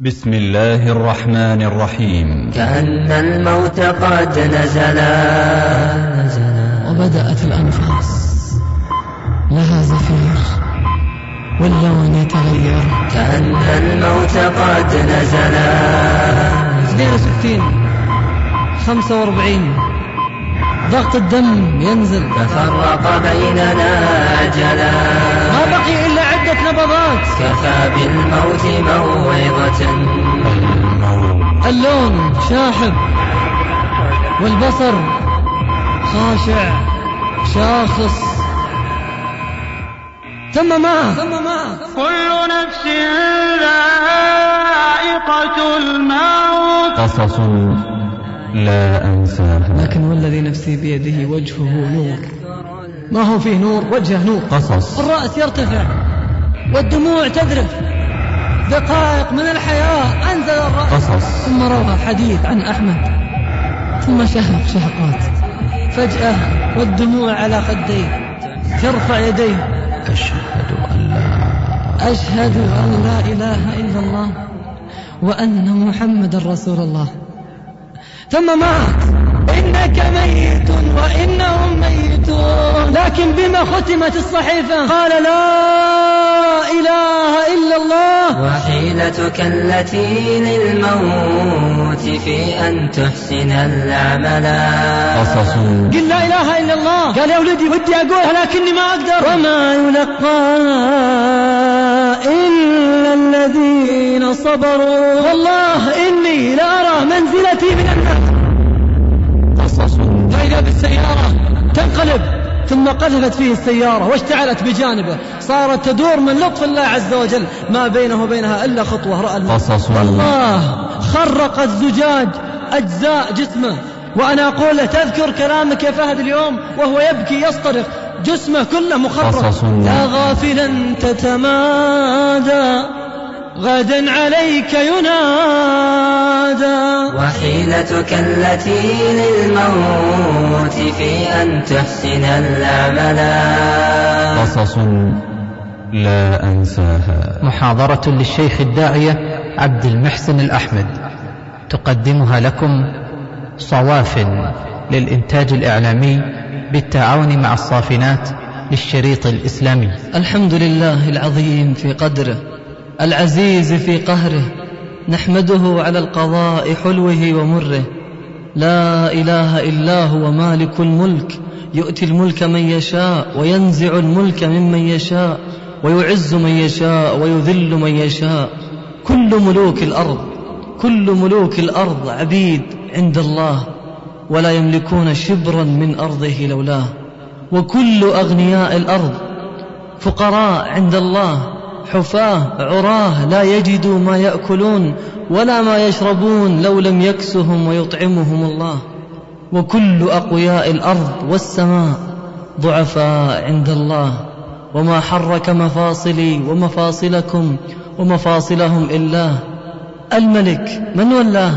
بسم الله الرحمن الرحيم. كأن الموت قد نزلا وبدأت الأنفاس. لها زفير. واللون يتغير. كأن الموت قد نزلا 62 45 ضغط الدم ينزل. ففرق بيننا أجلا. ما بقي عدة نبضات. كفى بالموت موعظة. اللون شاحب والبصر خاشع شاخص. ثم ما؟ ثم ما؟ كل نفس ذائقة الموت. قصص لا أنساها. لكن والذي نفسي بيده وجهه نور. ما هو فيه نور؟ وجهه نور. قصص. الرأس يرتفع. والدموع تذرف. دقائق من الحياة أنزل الرأس. قصص. ثم روى حديث عن أحمد. ثم شهق شهقات. فجأة والدموع على خديه. ترفع يديه. أشهد أن لا أشهد أن لا إله إلا الله وأن محمد رسول الله. ثم مات. إنك ميت وإنهم ميتون. لكن بما ختمت الصحيفة قال لا إله إلا الله. وحيلتك التي للموت في أن تحسن العمل. قصص. قل لا إله إلا الله. قال يا ولدي ودي أقولها لكني ما أقدر. وما يلقاها إلا الذين صبروا. والله إني لأرى منزلتي من النار. قصص. فإذا بالسيارة تنقلب. ثم قذفت فيه السيارة واشتعلت بجانبه. صارت تدور من لطف الله عز وجل. ما بينه وبينها إلا خطوة. رأى الموت. قصص والله. خرق الزجاج أجزاء جسمه. وأنا أقول له تذكر كلامك يا فهد اليوم وهو يبكي يصطرخ. جسمه كله مخرق. يا غافلا تتمادى. غدا عليك ينادى. وحيلتك التي للموت في أن تحسن العمل قصص لا أنساها. محاضرة للشيخ الداعية عبد المحسن الأحمد. تقدمها لكم صواف للإنتاج الإعلامي بالتعاون مع الصافنات للشريط الإسلامي. الحمد لله العظيم في قدره. العزيز في قهره نحمده على القضاء حلوة ومره. لا إله إلا هو مالك الملك يؤتي الملك من يشاء وينزع الملك ممن يشاء ويعز من يشاء ويذل من يشاء. كل ملوك الأرض كل ملوك الأرض عبيد عند الله ولا يملكون شبرا من أرضه لولاه. وكل أغنياء الأرض فقراء عند الله حفاة عراه لا يجدوا ما يأكلون ولا ما يشربون لو لم يكسهم ويطعمهم الله. وكل أقوياء الأرض والسماء ضعفاء عند الله. وما حرك مفاصلي ومفاصلكم ومفاصلهم إلا الملك من ولاه؟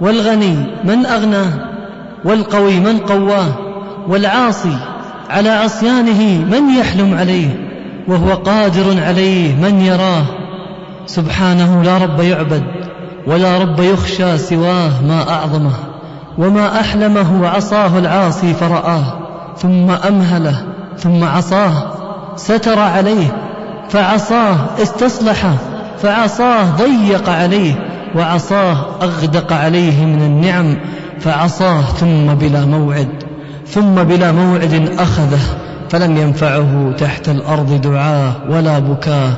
والغني من أغناه؟ والقوي من قواه؟ والعاصي على عصيانه من يحلم عليه؟ وهو قادر عليه من يراه. سبحانه لا رب يعبد ولا رب يخشى سواه ما أعظمه وما أحلمه عصاه العاصي فرآه ثم أمهله ثم عصاه ستر عليه فعصاه استصلحه فعصاه ضيق عليه وعصاه أغدق عليه من النعم فعصاه ثم بلا موعد ثم بلا موعد أخذه. فلم ينفعه تحت الأرض دعاه ولا بكاه.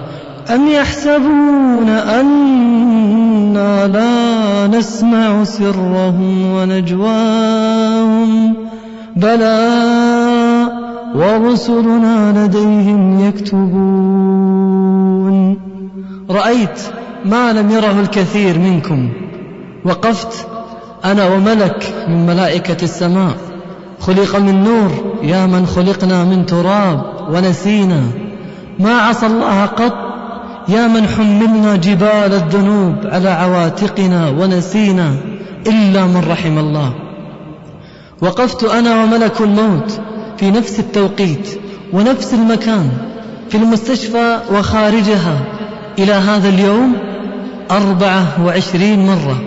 أم يحسبون أنا لا نسمع سرهم ونجواهم؟ بلى ورسلنا لديهم يكتبون. رأيت ما لم يره الكثير منكم. وقفت أنا وملك من ملائكة السماء. خلق من نور. يا من خلقنا من تراب ونسينا. ما عصى الله قط. يا من حملنا جبال الذنوب على عواتقنا ونسينا إلا من رحم الله. وقفت أنا وملك الموت في نفس التوقيت ونفس المكان في المستشفى وخارجها إلى هذا اليوم أربعة وعشرين مرة.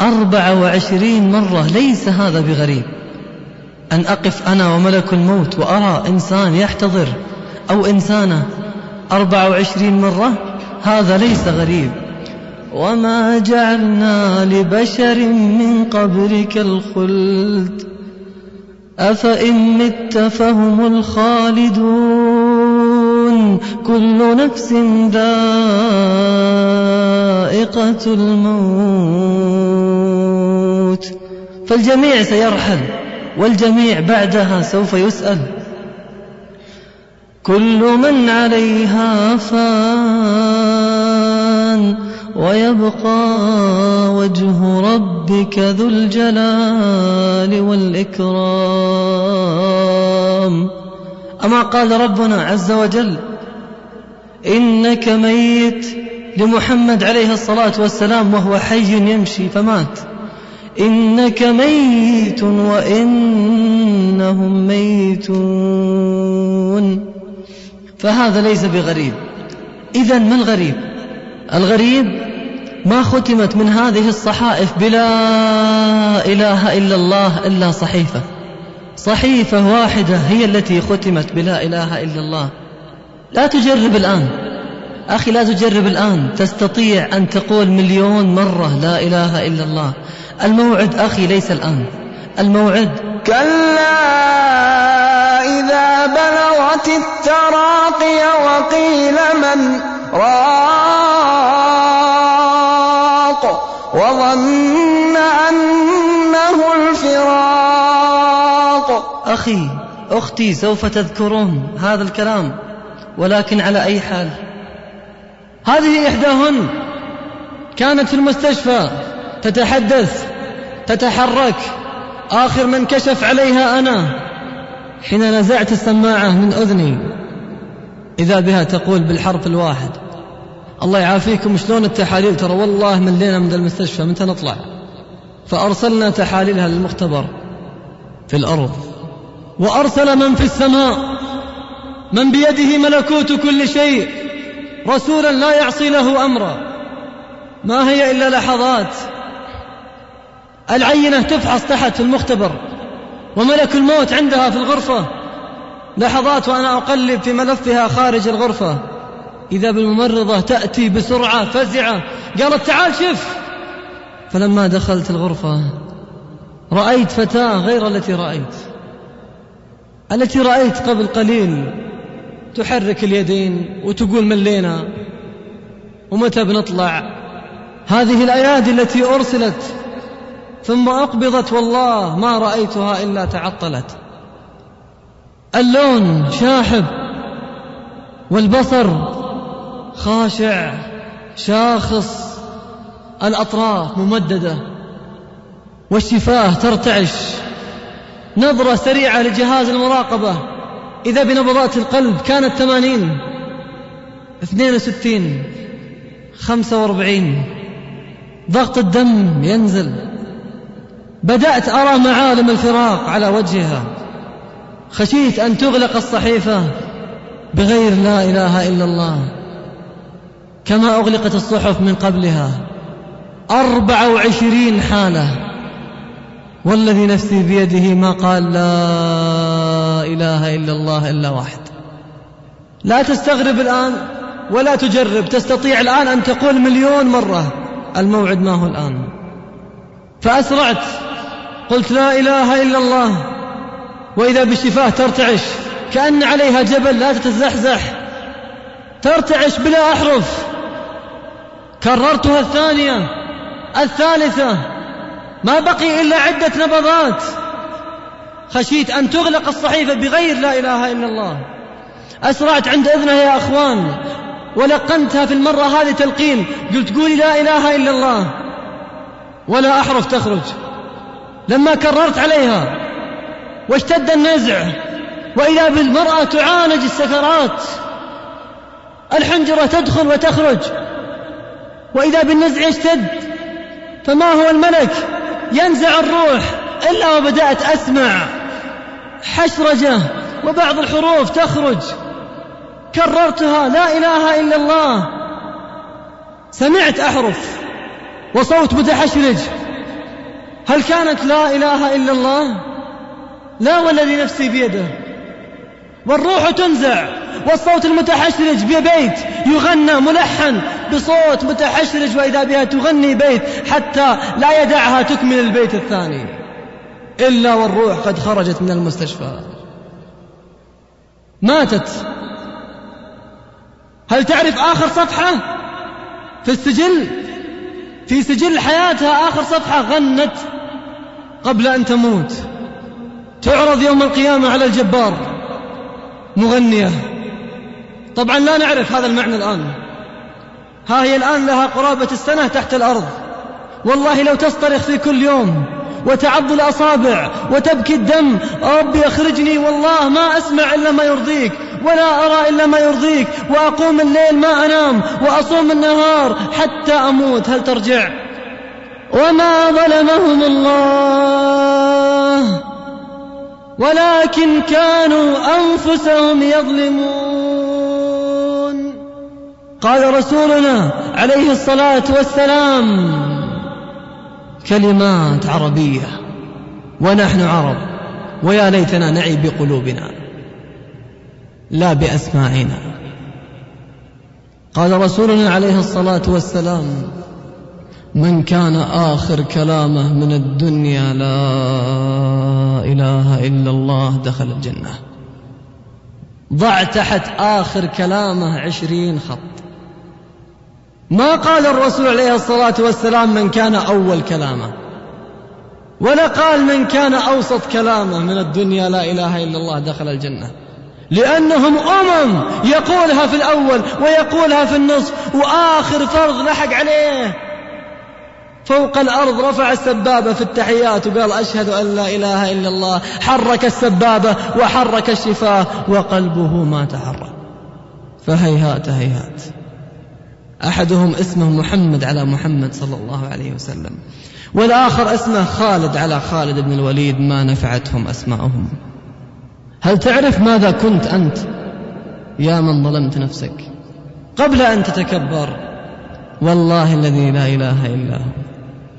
أربعة وعشرين مرة. ليس هذا بغريب. أن أقف أنا وملك الموت وأرى إنسان يحتضر أو إنسانة أربعة وعشرين مرة هذا ليس غريب. وما جعلنا لبشر من قبلك الخلد أفإن مت فهم الخالدون. كل نفس ذائقة الموت. فالجميع سيرحل والجميع بعدها سوف يسأل. كل من عليها فان ويبقى وجه ربك ذو الجلال والإكرام. أما قال ربنا عز وجل إنك ميت لمحمد عليه الصلاة والسلام وهو حي يمشي فمات. إنك ميت وإنهم ميتون. فهذا ليس بغريب. إذا ما الغريب؟ الغريب ما ختمت من هذه الصحائف بلا إله إلا الله إلا صحيفة. صحيفة واحدة هي التي ختمت بلا إله إلا الله. لا تجرب الآن. أخي لا تجرب الآن. تستطيع أن تقول مليون مرة لا إله إلا الله. الموعد أخي ليس الآن. الموعد. كلا إذا بلغت التراقي وقيل من راق وظن أنه الفراق. أخي أختي سوف تذكرون هذا الكلام ولكن على أي حال؟ هذه إحداهن كانت في المستشفى. تتحدث تتحرك. آخر من كشف عليها أنا. حين نزعت السماعة من أذني. إذا بها تقول بالحرف الواحد. الله يعافيكم شلون التحاليل؟ ترى والله ملينا من المستشفى متى نطلع؟ فأرسلنا تحاليلها للمختبر في الأرض. وأرسل من في السماء. من بيده ملكوت كل شيء. رسولا لا يعصي له أمرا. ما هي إلا لحظات. العينة تفحص تحت في المختبر وملك الموت عندها في الغرفة. لحظات وأنا أقلب في ملفها خارج الغرفة. إذا بالممرضة تأتي بسرعة فزعة قالت تعال شف. فلما دخلت الغرفة رأيت فتاة غير التي رأيت. التي رأيت قبل قليل تحرك اليدين وتقول ملينا ومتى بنطلع؟ هذه الأيادي التي أرسلت ثم أقبضت والله ما رأيتها إلا تعطلت. اللون شاحب والبصر خاشع شاخص الأطراف ممددة والشفاه ترتعش. نظرة سريعة لجهاز المراقبة. إذا بنبضات القلب كانت ثمانين اثنين وستين خمسة وأربعين. ضغط الدم ينزل. بدأت أرى معالم الفراق على وجهها. خشيت أن تغلق الصحيفة بغير لا إله إلا الله. كما أغلقت الصحف من قبلها. أربع وعشرين حالة. والذي نفسي بيده ما قال لا إله إلا الله إلا واحد. لا تستغرب الآن ولا تجرب. تستطيع الآن أن تقول مليون مرة. الموعد ما هو الآن. فأسرعت. قلت لا إله إلا الله وإذا بالشفاه ترتعش كأن عليها جبل لا تتزحزح ترتعش بلا أحرف. كررتها الثانية الثالثة ما بقي إلا عدة نبضات. خشيت أن تغلق الصحيفة بغير لا إله إلا الله. أسرعت عند إذنها يا أخوان ولقنتها في المرة هذه تلقين قلت قولي لا إله إلا الله ولا أحرف تخرج. لما كررت عليها واشتد النزع وإذا بالمرأة تعالج السكرات الحنجرة تدخل وتخرج وإذا بالنزع يشتد فما هو الملك؟ ينزع الروح إلا وبدأت أسمع حشرجة وبعض الحروف تخرج. كررتها لا إله إلا الله. سمعت أحرف وصوت متحشرج. هل كانت لا إله إلا الله؟ لا والذي نفسي بيده. والروح تنزع والصوت المتحشرج ببيت يغنى ملحن بصوت متحشرج وإذا بها تغني بيت حتى لا يدعها تكمل البيت الثاني. إلا والروح قد خرجت من المستشفى. ماتت. هل تعرف آخر صفحة؟ في السجل؟ في سجل حياتها آخر صفحة غنت قبل أن تموت. تعرض يوم القيامة على الجبار. مغنية. طبعا لا نعرف هذا المعنى الآن. ها هي الآن لها قرابة السنة تحت الأرض. والله لو تصطرخ في كل يوم وتعض الأصابع وتبكي الدم ربي أخرجني والله ما أسمع إلا ما يرضيك ولا أرى إلا ما يرضيك وأقوم الليل ما أنام وأصوم النهار حتى أموت. هل ترجع؟ وما ظلمهم الله ولكن كانوا أنفسهم يظلمون قال رسولنا عليه الصلاة والسلام كلمات عربية ونحن عرب ويا ليتنا نعي بقلوبنا لا بأسماعنا قال رسولنا عليه الصلاة والسلام من كان آخر كلامه من الدنيا لا إله إلا الله دخل الجنة. ضع تحت آخر كلامه عشرين خط. ما قال الرسول عليه الصلاة والسلام من كان أول كلامه؟ ولا قال من كان أوسط كلامه من الدنيا لا إله إلا الله دخل الجنة. لأنهم أمم يقولها في الأول ويقولها في النصف وآخر فرض لحق عليه. فوق الأرض رفع السبابة في التحيات وقال أشهد أن لا إله إلا الله. حرك السبابة وحرك الشفاه وقلبه ما تحرك. فهيهات هيهات. أحدهم اسمه محمد على محمد صلى الله عليه وسلم. والآخر اسمه خالد على خالد بن الوليد ما نفعتهم أسماءهم هل تعرف ماذا كنت أنت؟ يا من ظلمت نفسك. قبل أن تتكبر والله الذي لا إله إلا هو.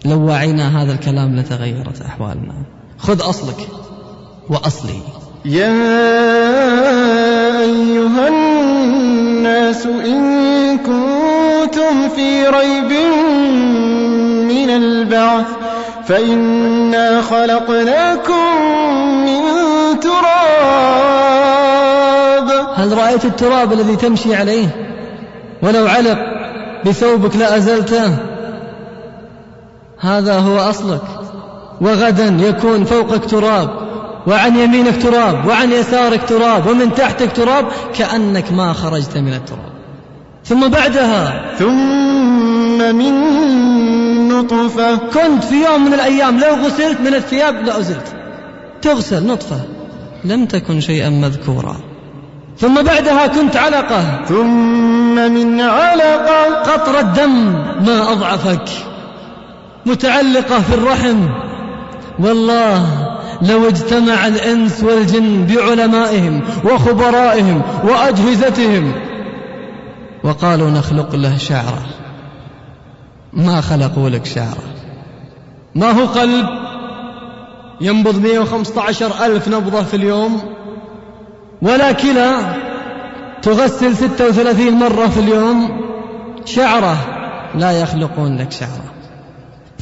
لو وعينا هذا الكلام لتغيرت أحوالنا. خذ أصلك وأصلي. يا أيها الناس إن كنتم في ريب من البعث فإنا خلقناكم من تراب. هل رأيت التراب الذي تمشي عليه؟ ولو علق بثوبك لأزلته. هذا هو أصلك. وغدا يكون فوقك تراب وعن يمينك تراب وعن يسارك تراب ومن تحتك تراب كأنك ما خرجت من التراب. ثم بعدها ثم من نطفة. كنت في يوم من الأيام لو غسلت من الثياب لأزلت تغسل نطفة لم تكن شيئا مذكورا. ثم بعدها كنت علقة. ثم من علقة. قطر الدم ما أضعفك. متعلقة في الرحم. والله لو اجتمع الإنس والجن بعلمائهم وخبرائهم وأجهزتهم وقالوا نخلق له شعرة. ما خلقوا لك شعرة. ما هو قلب؟ ينبض 115 ألف نبضة في اليوم. ولا كلى. تغسل 36 مرة في اليوم. شعرة. لا يخلقون لك شعرة.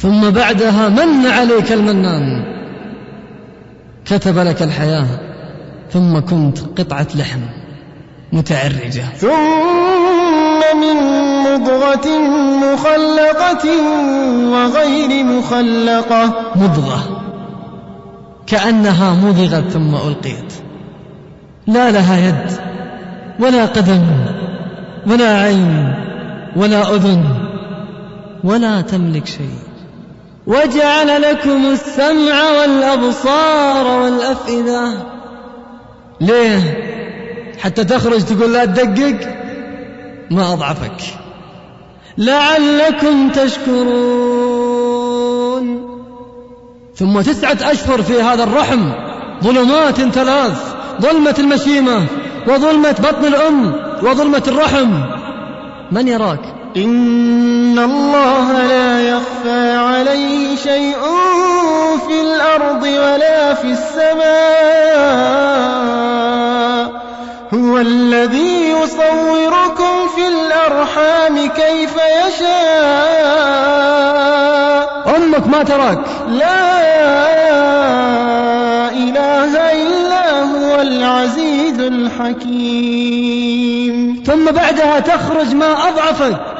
ثم بعدها من عليك المنان. كتب لك الحياة ثم كنت قطعة لحم متعرجة. ثم من مضغة مخلقة وغير مخلقة. مضغة. كأنها مضغت ثم ألقيت. لا لها يد ولا قدم ولا عين ولا أذن ولا تملك شيء. وجعل لكم السمع والأبصار والأفئدة. ليه؟ حتى تخرج تقول لا تدقق ما أضعفك. لعلكم تشكرون. ثم تسعة أشهر في هذا الرحم ظلمات ثلاث ظلمة المشيمة وظلمة بطن الأم وظلمة الرحم. من يراك؟ إن الله لا يخفى عليه شيء في الأرض ولا في السماء هو الذي يصوركم في الأرحام كيف يشاء أمك ما تراك. لا إله إلا هو العزيز الحكيم ثم بعدها تخرج ما أضعفك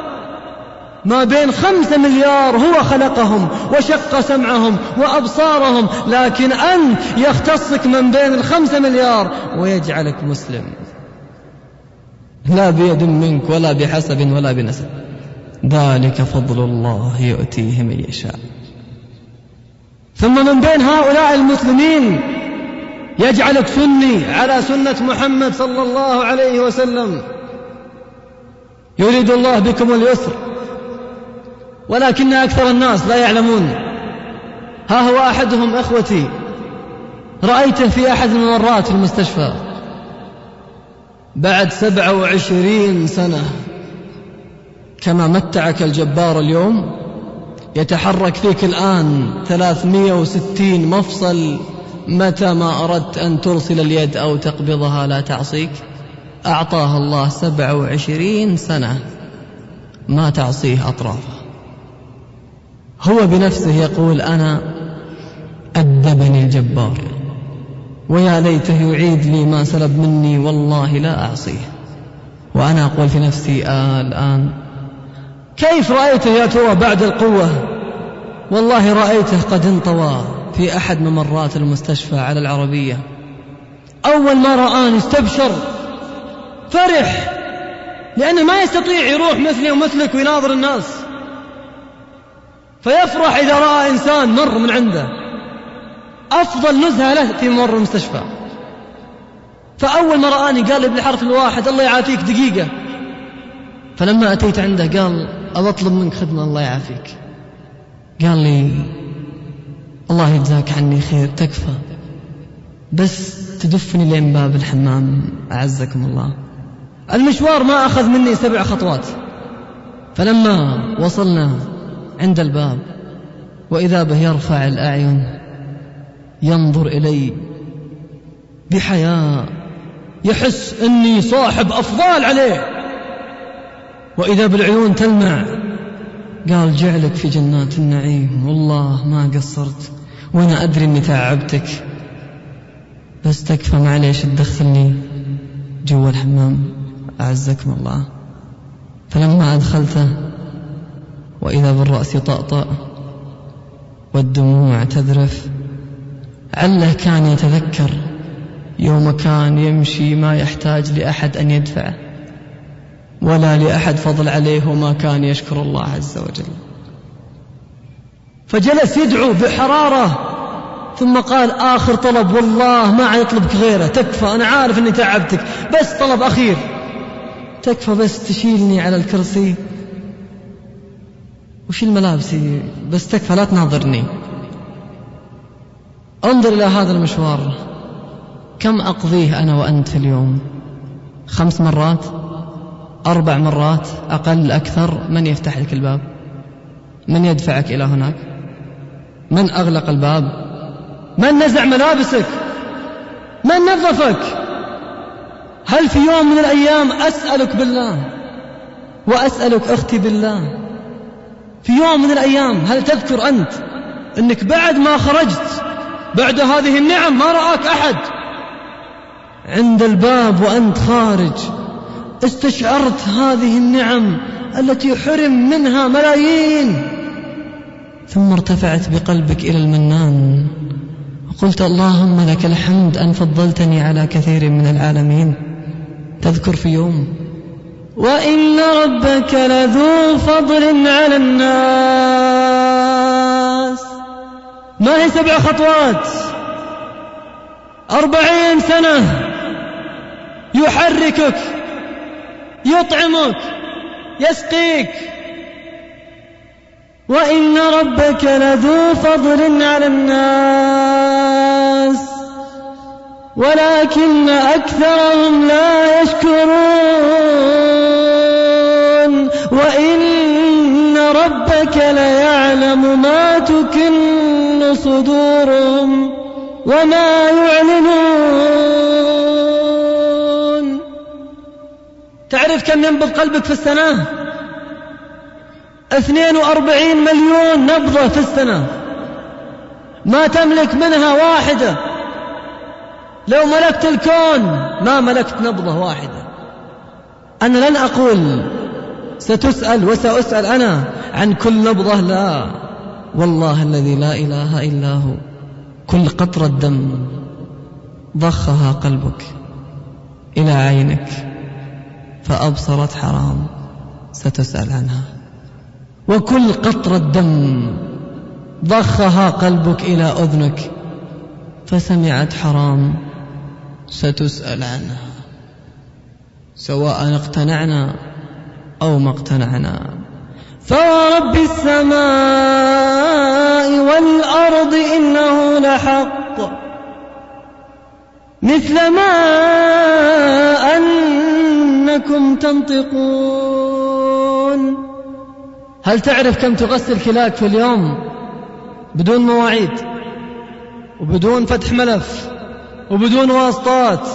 ما بين خمسة مليار هو خلقهم وشق سمعهم وأبصارهم لكن أنت يختصك من بين الخمسة مليار ويجعلك مسلم. لا بيد منك ولا بحسب ولا بنسب. ذلك فضل الله يؤتيه من يشاء. ثم من بين هؤلاء المسلمين يجعلك سني على سنة محمد صلى الله عليه وسلم. يريد الله بكم اليسر. ولكن أكثر الناس لا يعلمون. ها هو أحدهم إخوتي. رأيته في أحد الممرات في المستشفى. بعد سبعة وعشرين سنة. كما متعك الجبار اليوم يتحرك فيك الآن ثلاثمية وستين مفصل متى ما أردت أن ترسل اليد أو تقبضها لا تعصيك. أعطاها الله سبعة وعشرين سنة. ما تعصيه أطرافه هو بنفسه يقول أنا أدبني الجبار ويا ليته يعيد لي ما سلب مني والله لا أعصيه. وأنا أقول في نفسي آه الآن كيف رأيته يا ترى بعد القوة؟ والله رأيته قد انطوى في أحد ممرات المستشفى على العربية. أول ما رآني استبشر فرح لأنه ما يستطيع يروح مثلي ومثلك ويناظر الناس. فيفرح إذا رأى إنسان مر من عنده. أفضل نزهة له في ممر المستشفى. فأول ما رآني قال لي بالحرف الواحد الله يعافيك دقيقة. فلما أتيت عنده قال أطلب منك خدمة الله يعافيك. قال لي الله يجزاك عني خير تكفى. بس تدفني لين باب الحمام أعزكم الله. المشوار ما أخذ مني سبع خطوات. فلما وصلنا عند الباب وإذا به يرفع الأعين ينظر إلي بحياء يحس أني صاحب أفضال عليه. وإذا بالعيون تلمع قال جعلك في جنات النعيم والله ما قصرت وأنا أدري أني تعبتك. بس تكفى معليش تدخلني جوا الحمام. أعزكم الله. فلما أدخلته وإذا بالرأس طأطأ والدموع تذرف عله كان يتذكر يوم كان يمشي ما يحتاج لأحد أن يدفعه ولا لأحد فضل عليه وما كان يشكر الله عز وجل. فجلس يدعو بحرارة ثم قال آخر طلب والله ما يطلبك غيره تكفى أنا عارف أني تعبتك بس طلب أخير تكفى بس تشيلني على الكرسي. وشيل ملابسي بس تكفى لا تناظرني؟ انظر إلى هذا المشوار. كم أقضيه أنا وأنت في اليوم؟ خمس مرات؟ أربع مرات؟ أقل؟ أكثر؟ من يفتح لك الباب؟ من يدفعك إلى هناك؟ من أغلق الباب؟ من نزع ملابسك؟ من نظفك؟ هل في يوم من الأيام أسألك بالله وأسألك أختي بالله؟ في يوم من الأيام هل تذكر أنت أنك بعد ما خرجت بعد هذه النعم ما رآك أحد؟ عند الباب وأنت خارج استشعرت هذه النعم التي حرم منها ملايين ثم ارتفعت بقلبك إلى المنان. وقلت اللهم لك الحمد أن فضلتني على كثير من العالمين. تذكر في يوم وإن ربك لذو فضل على الناس. ما هي سبع خطوات؟ أربعين سنة. يحركك يطعمك يسقيك. وإن ربك لذو فضل على الناس. ولكن أكثرهم لا يشكرون. وإن ربك ليعلم ما تكن صدورهم وما يعلنون. تعرف كم ينبض قلبك في السنة؟ 42 مليون نبضة في السنة. ما تملك منها واحدة. لو ملكت الكون ما ملكت نبضة واحدة. أنا لن أقول ستسأل وسأسأل أنا عن كل نبضة لا. والله الذي لا إله إلا هو. كل قطرة دم ضخها قلبك إلى عينك فأبصرت حرام ستسأل عنها. وكل قطرة دم ضخها قلبك إلى أذنك فسمعت حرام ستسأل عنها سواء اقتنعنا أو ما اقتنعنا. فورب السماء والأرض إنه لحق مثل ما أنكم تنطقون. هل تعرف كم تغسل كلاك في اليوم بدون مواعيد وبدون فتح ملف؟ وبدون واسطات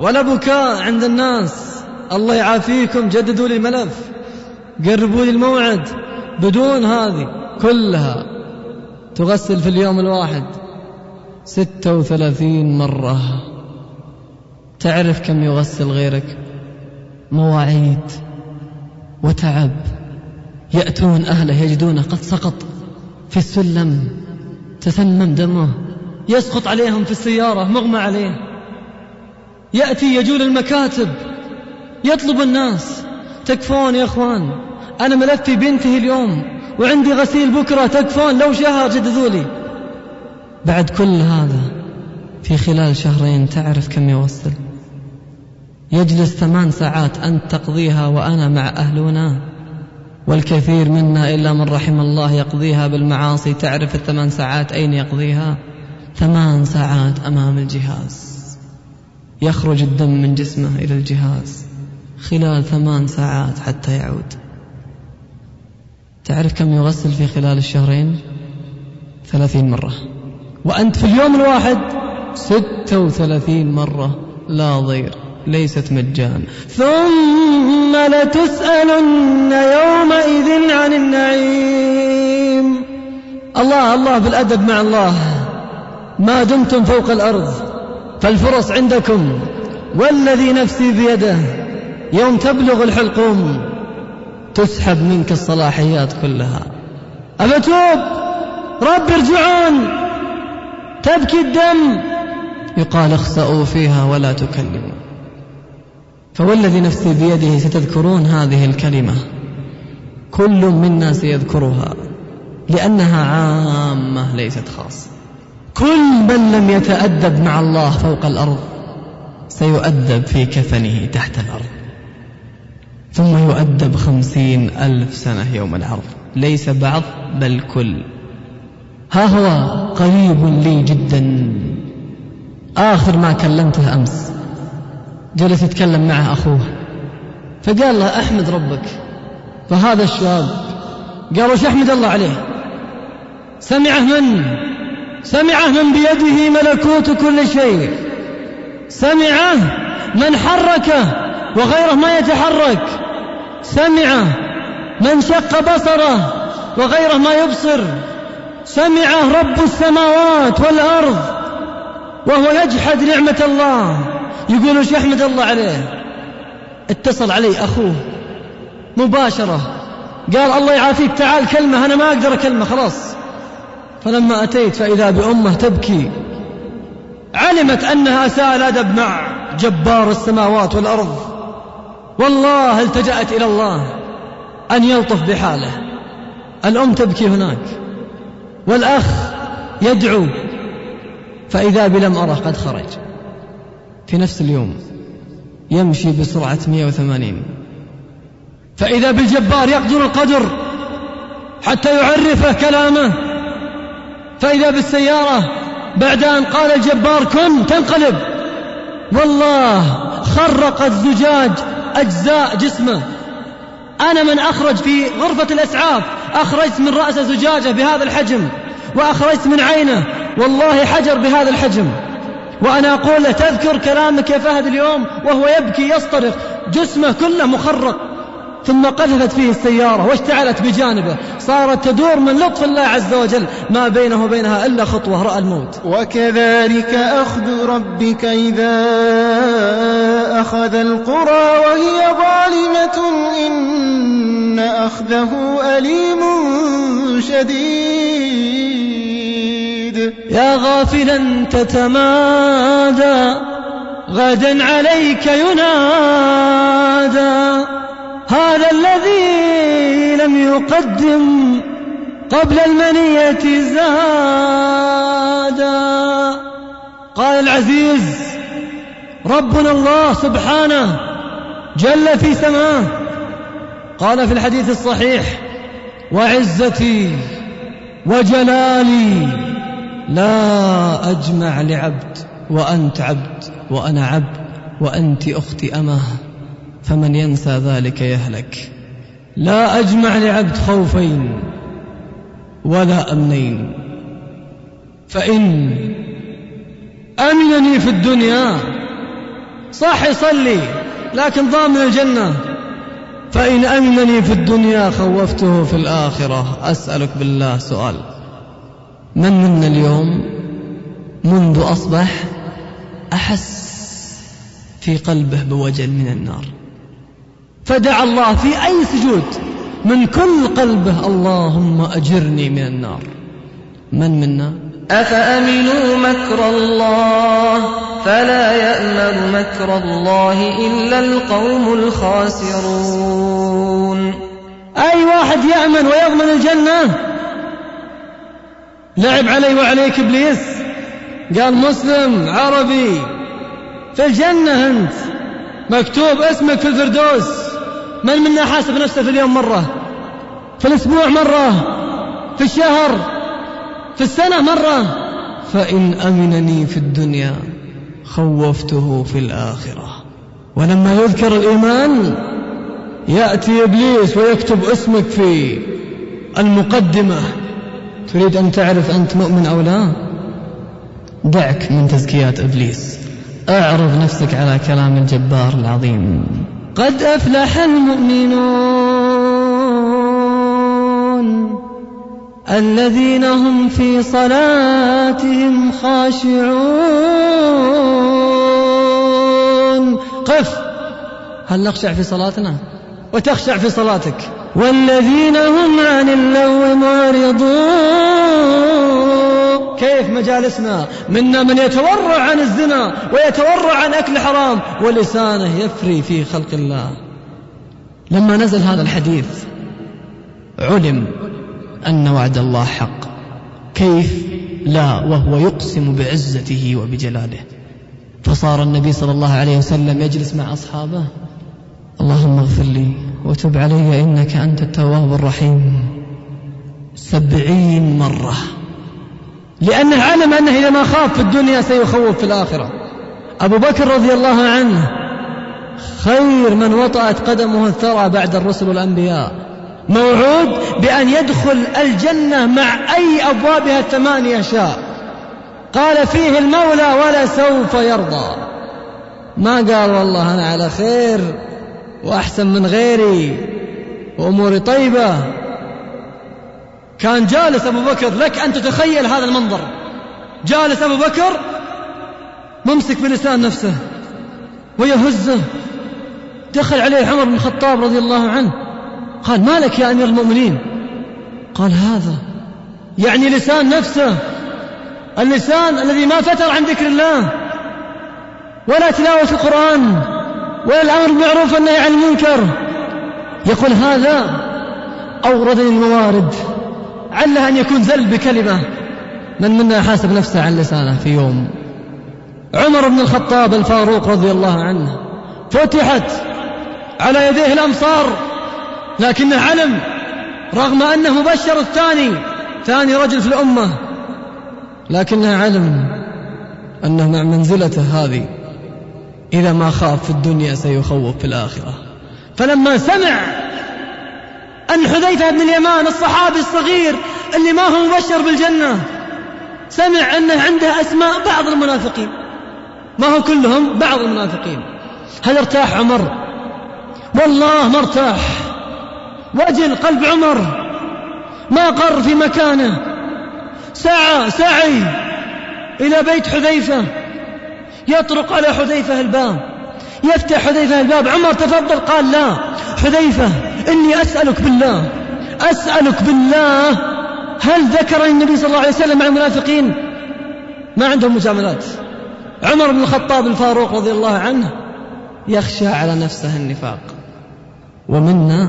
ولا بكاء عند الناس. الله يعافيكم جددوا لي الملف قربوا لي الموعد. بدون هذه كلها تغسل في اليوم الواحد ستة وثلاثين مرة. تعرف كم يغسل غيرك؟ مواعيد وتعب. يأتون أهله يجدونه قد سقط في السلم. تسمم دمه. يسقط عليهم في السيارة مغمى عليه. يأتي يجول المكاتب. يطلب الناس. تكفون يا أخوان أنا ملفي بينتهي اليوم وعندي غسيل بكرة تكفون لو شهر جددوا لي بعد كل هذا في خلال شهرين تعرف كم يوصل. يجلس ثمان ساعات أنت تقضيها وأنا مع أهلنا. والكثير منا إلا من رحم الله يقضيها بالمعاصي تعرف الثمان ساعات أين يقضيها. ثمان ساعات أمام الجهاز. يخرج الدم من جسمه إلى الجهاز خلال ثمان ساعات حتى يعود. تعرف كم يغسل في خلال الشهرين؟ ثلاثين مرة. وأنت في اليوم الواحد ستة وثلاثين مرة. لا ضير ليست مجان ثم لتسألن يومئذ عن النعيم. الله الله بالأدب مع الله. ما دمتم فوق الأرض فالفرص عندكم. والذي نفسي بيده يوم تبلغ الحلقوم تسحب منك الصلاحيات كلها. أبتوب؟ رب ارجعون. تبكي الدم. يقال اخسأوا فيها ولا تكلموا. فوالذي نفسي بيده ستذكرون هذه الكلمة. كل منا سيذكرها لأنها عامة ليست خاصة. كل من لم يتأدب مع الله فوق الأرض سيؤدب في كفنه تحت الأرض. ثم يؤدب خمسين ألف سنة يوم العرض. ليس بعض بل كل. ها هو قريب لي جدا. آخر ما كلمته أمس. جلس يتكلم معه أخوه. فقال له أحمد ربك. فهذا الشاب. قال وش أحمد الله عليه؟ سمعه من؟ سمعه من بيده ملكوت كل شيء. سمعه من حركه وغيره ما يتحرك. سمعه من شق بصره وغيره ما يبصر. سمعه رب السماوات والأرض وهو يجحد نعمة الله. يقول وش يحمد الله عليه؟ اتصل علي أخوه مباشرة. قال الله يعافيك تعال كلمة أنا ما أقدر أكلمة خلاص. فلما أتيت فإذا بأمه تبكي علمت أنها أساء الأدب مع جبار السماوات والأرض. والله التجأت إلى الله أن يلطف بحاله. الأم تبكي هناك والأخ يدعو فإذا بلم أره قد خرج. في نفس اليوم يمشي بسرعة 180 فإذا بالجبار يقدر القدر حتى يعرفه كلامه. فإذا بالسيارة بعد أن قال الجبار كن تنقلب. والله خرقت زجاج أجزاء جسمه. أنا من أخرج في غرفة الإسعاف أخرجت من رأسه زجاجة بهذا الحجم وأخرجت من عينه. والله حجر بهذا الحجم. وأنا أقول له تذكر كلامك يا فهد اليوم وهو يبكي يصطرخ. جسمه كله مخرق. ثم قذفت فيه السيارة واشتعلت بجانبه. صارت تدور من لطف الله عز وجل ما بينه وبينها إلا خطوة رأى الموت. وكذلك أخذ ربك إذا أخذ القرى وهي ظالمة. إن أخذه أليم شديد. يا غافلا تتمادى غدا عليك ينادى. هذا الذي لم يقدم قبل المنية زادا قال العزيز ربنا الله سبحانه جل في سماه. قال في الحديث الصحيح وعزتي وجلالي لا أجمع لعبد وأنت عبد وأنا عبد وأنت أختي أمه. فمن ينسى ذلك يهلك. لا أجمع لعبد خوفين ولا أمنين. فإن أمنني في الدنيا صح يصلي لكن ضامن الجنة. فإن أمنني في الدنيا خوفته في الآخرة. أسألك بالله سؤال. من منا اليوم منذ أصبح أحس في قلبه بوجل من النار؟ فدعا الله في أي سجود. من كل قلبه اللهم أجرني من النار. من منا؟ أفأمنوا مكر الله؟ فلا يأمن مكر الله إلا القوم الخاسرون. أي واحد يأمن ويضمن الجنة؟ لعب علي وعليك إبليس. قال مسلم عربي. في الجنة أنت. مكتوب اسمك في الفردوس. من منا حاسب نفسه في اليوم مرة؟ في الأسبوع مرة؟ في الشهر؟ في السنة مرة؟ فإن أمنني في الدنيا خوفته في الآخرة. ولما يذكر الإيمان يأتي إبليس ويكتب اسمك في المقدمة. تريد أن تعرف أنت مؤمن أو لا؟ دعك من تزكيات إبليس. أعرض نفسك على كلام الجبار العظيم. قد أفلح المؤمنون الذين هم في صلاتهم خاشعون. قف. هل نخشع في صلاتنا؟ وتخشع في صلاتك. والذين هم عن اللغو معرضون. كيف مجالسنا؟ منا من يتورع عن الزنا ويتورع عن أكل حرام ولسانه يفري في خلق الله. لما نزل هذا الحديث علم أن وعد الله حق. كيف؟ لا وهو يقسم بعزته وبجلاله. فصار النبي صلى الله عليه وسلم يجلس مع أصحابه. اللهم اغفر لي. وتب علي إنك أنت التواب الرحيم. سبعين مرة. لأنه علم أنه إذا ما خاف في الدنيا سيخوف في الآخرة. أبو بكر رضي الله عنه خير من وطأت قدمه الثرى بعد الرسل والأنبياء موعود بأن يدخل الجنة مع أي أبوابها الثمانية شاء قال فيه المولى ولا سوف يرضى. ما قال والله أنا على خير. وأحسن من غيري وأموري طيبة. كان جالس أبو بكر لك أن تتخيل هذا المنظر. جالس أبو بكر ممسك بلسان نفسه ويهزه. دخل عليه عمر بن الخطاب رضي الله عنه. قال ما لك يا أمير المؤمنين؟ قال هذا يعني لسان نفسه اللسان الذي ما فتر عن ذكر الله ولا تلاوة القرآن. ولا الأمر بالمعروف والنهي عن المنكر. يقول هذا أوردني الموارد عله أن يكون زل بكلمة. من منا حاسب نفسه عن لسانه في يوم. عمر بن الخطاب الفاروق رضي الله عنه فتحت على يديه الأمصار لكنه علم رغم أنه بشر الثاني ثاني رجل في الأمة لكنه علم أنه مع منزلته هذه. إذا ما خاف في الدنيا سيخوف في الآخرة. فلما سمع أن حذيفة بن اليمان الصحابي الصغير اللي ما هو مبشر بالجنة سمع أنه عنده أسماء بعض المنافقين. ما هو كلهم بعض المنافقين. هل ارتاح عمر؟ والله ما ارتاح. وجل قلب عمر. ما قر في مكانه. سعى سعي إلى بيت حذيفة. يطرق على حذيفة الباب. يفتح حذيفة الباب. عمر تفضل قال لا. حذيفة إني أسألك بالله. أسألك بالله. هل ذكر النبي صلى الله عليه وسلم مع المنافقين؟ ما عندهم مجاملات. عمر بن الخطاب الفاروق رضي الله عنه يخشى على نفسه النفاق. ومنا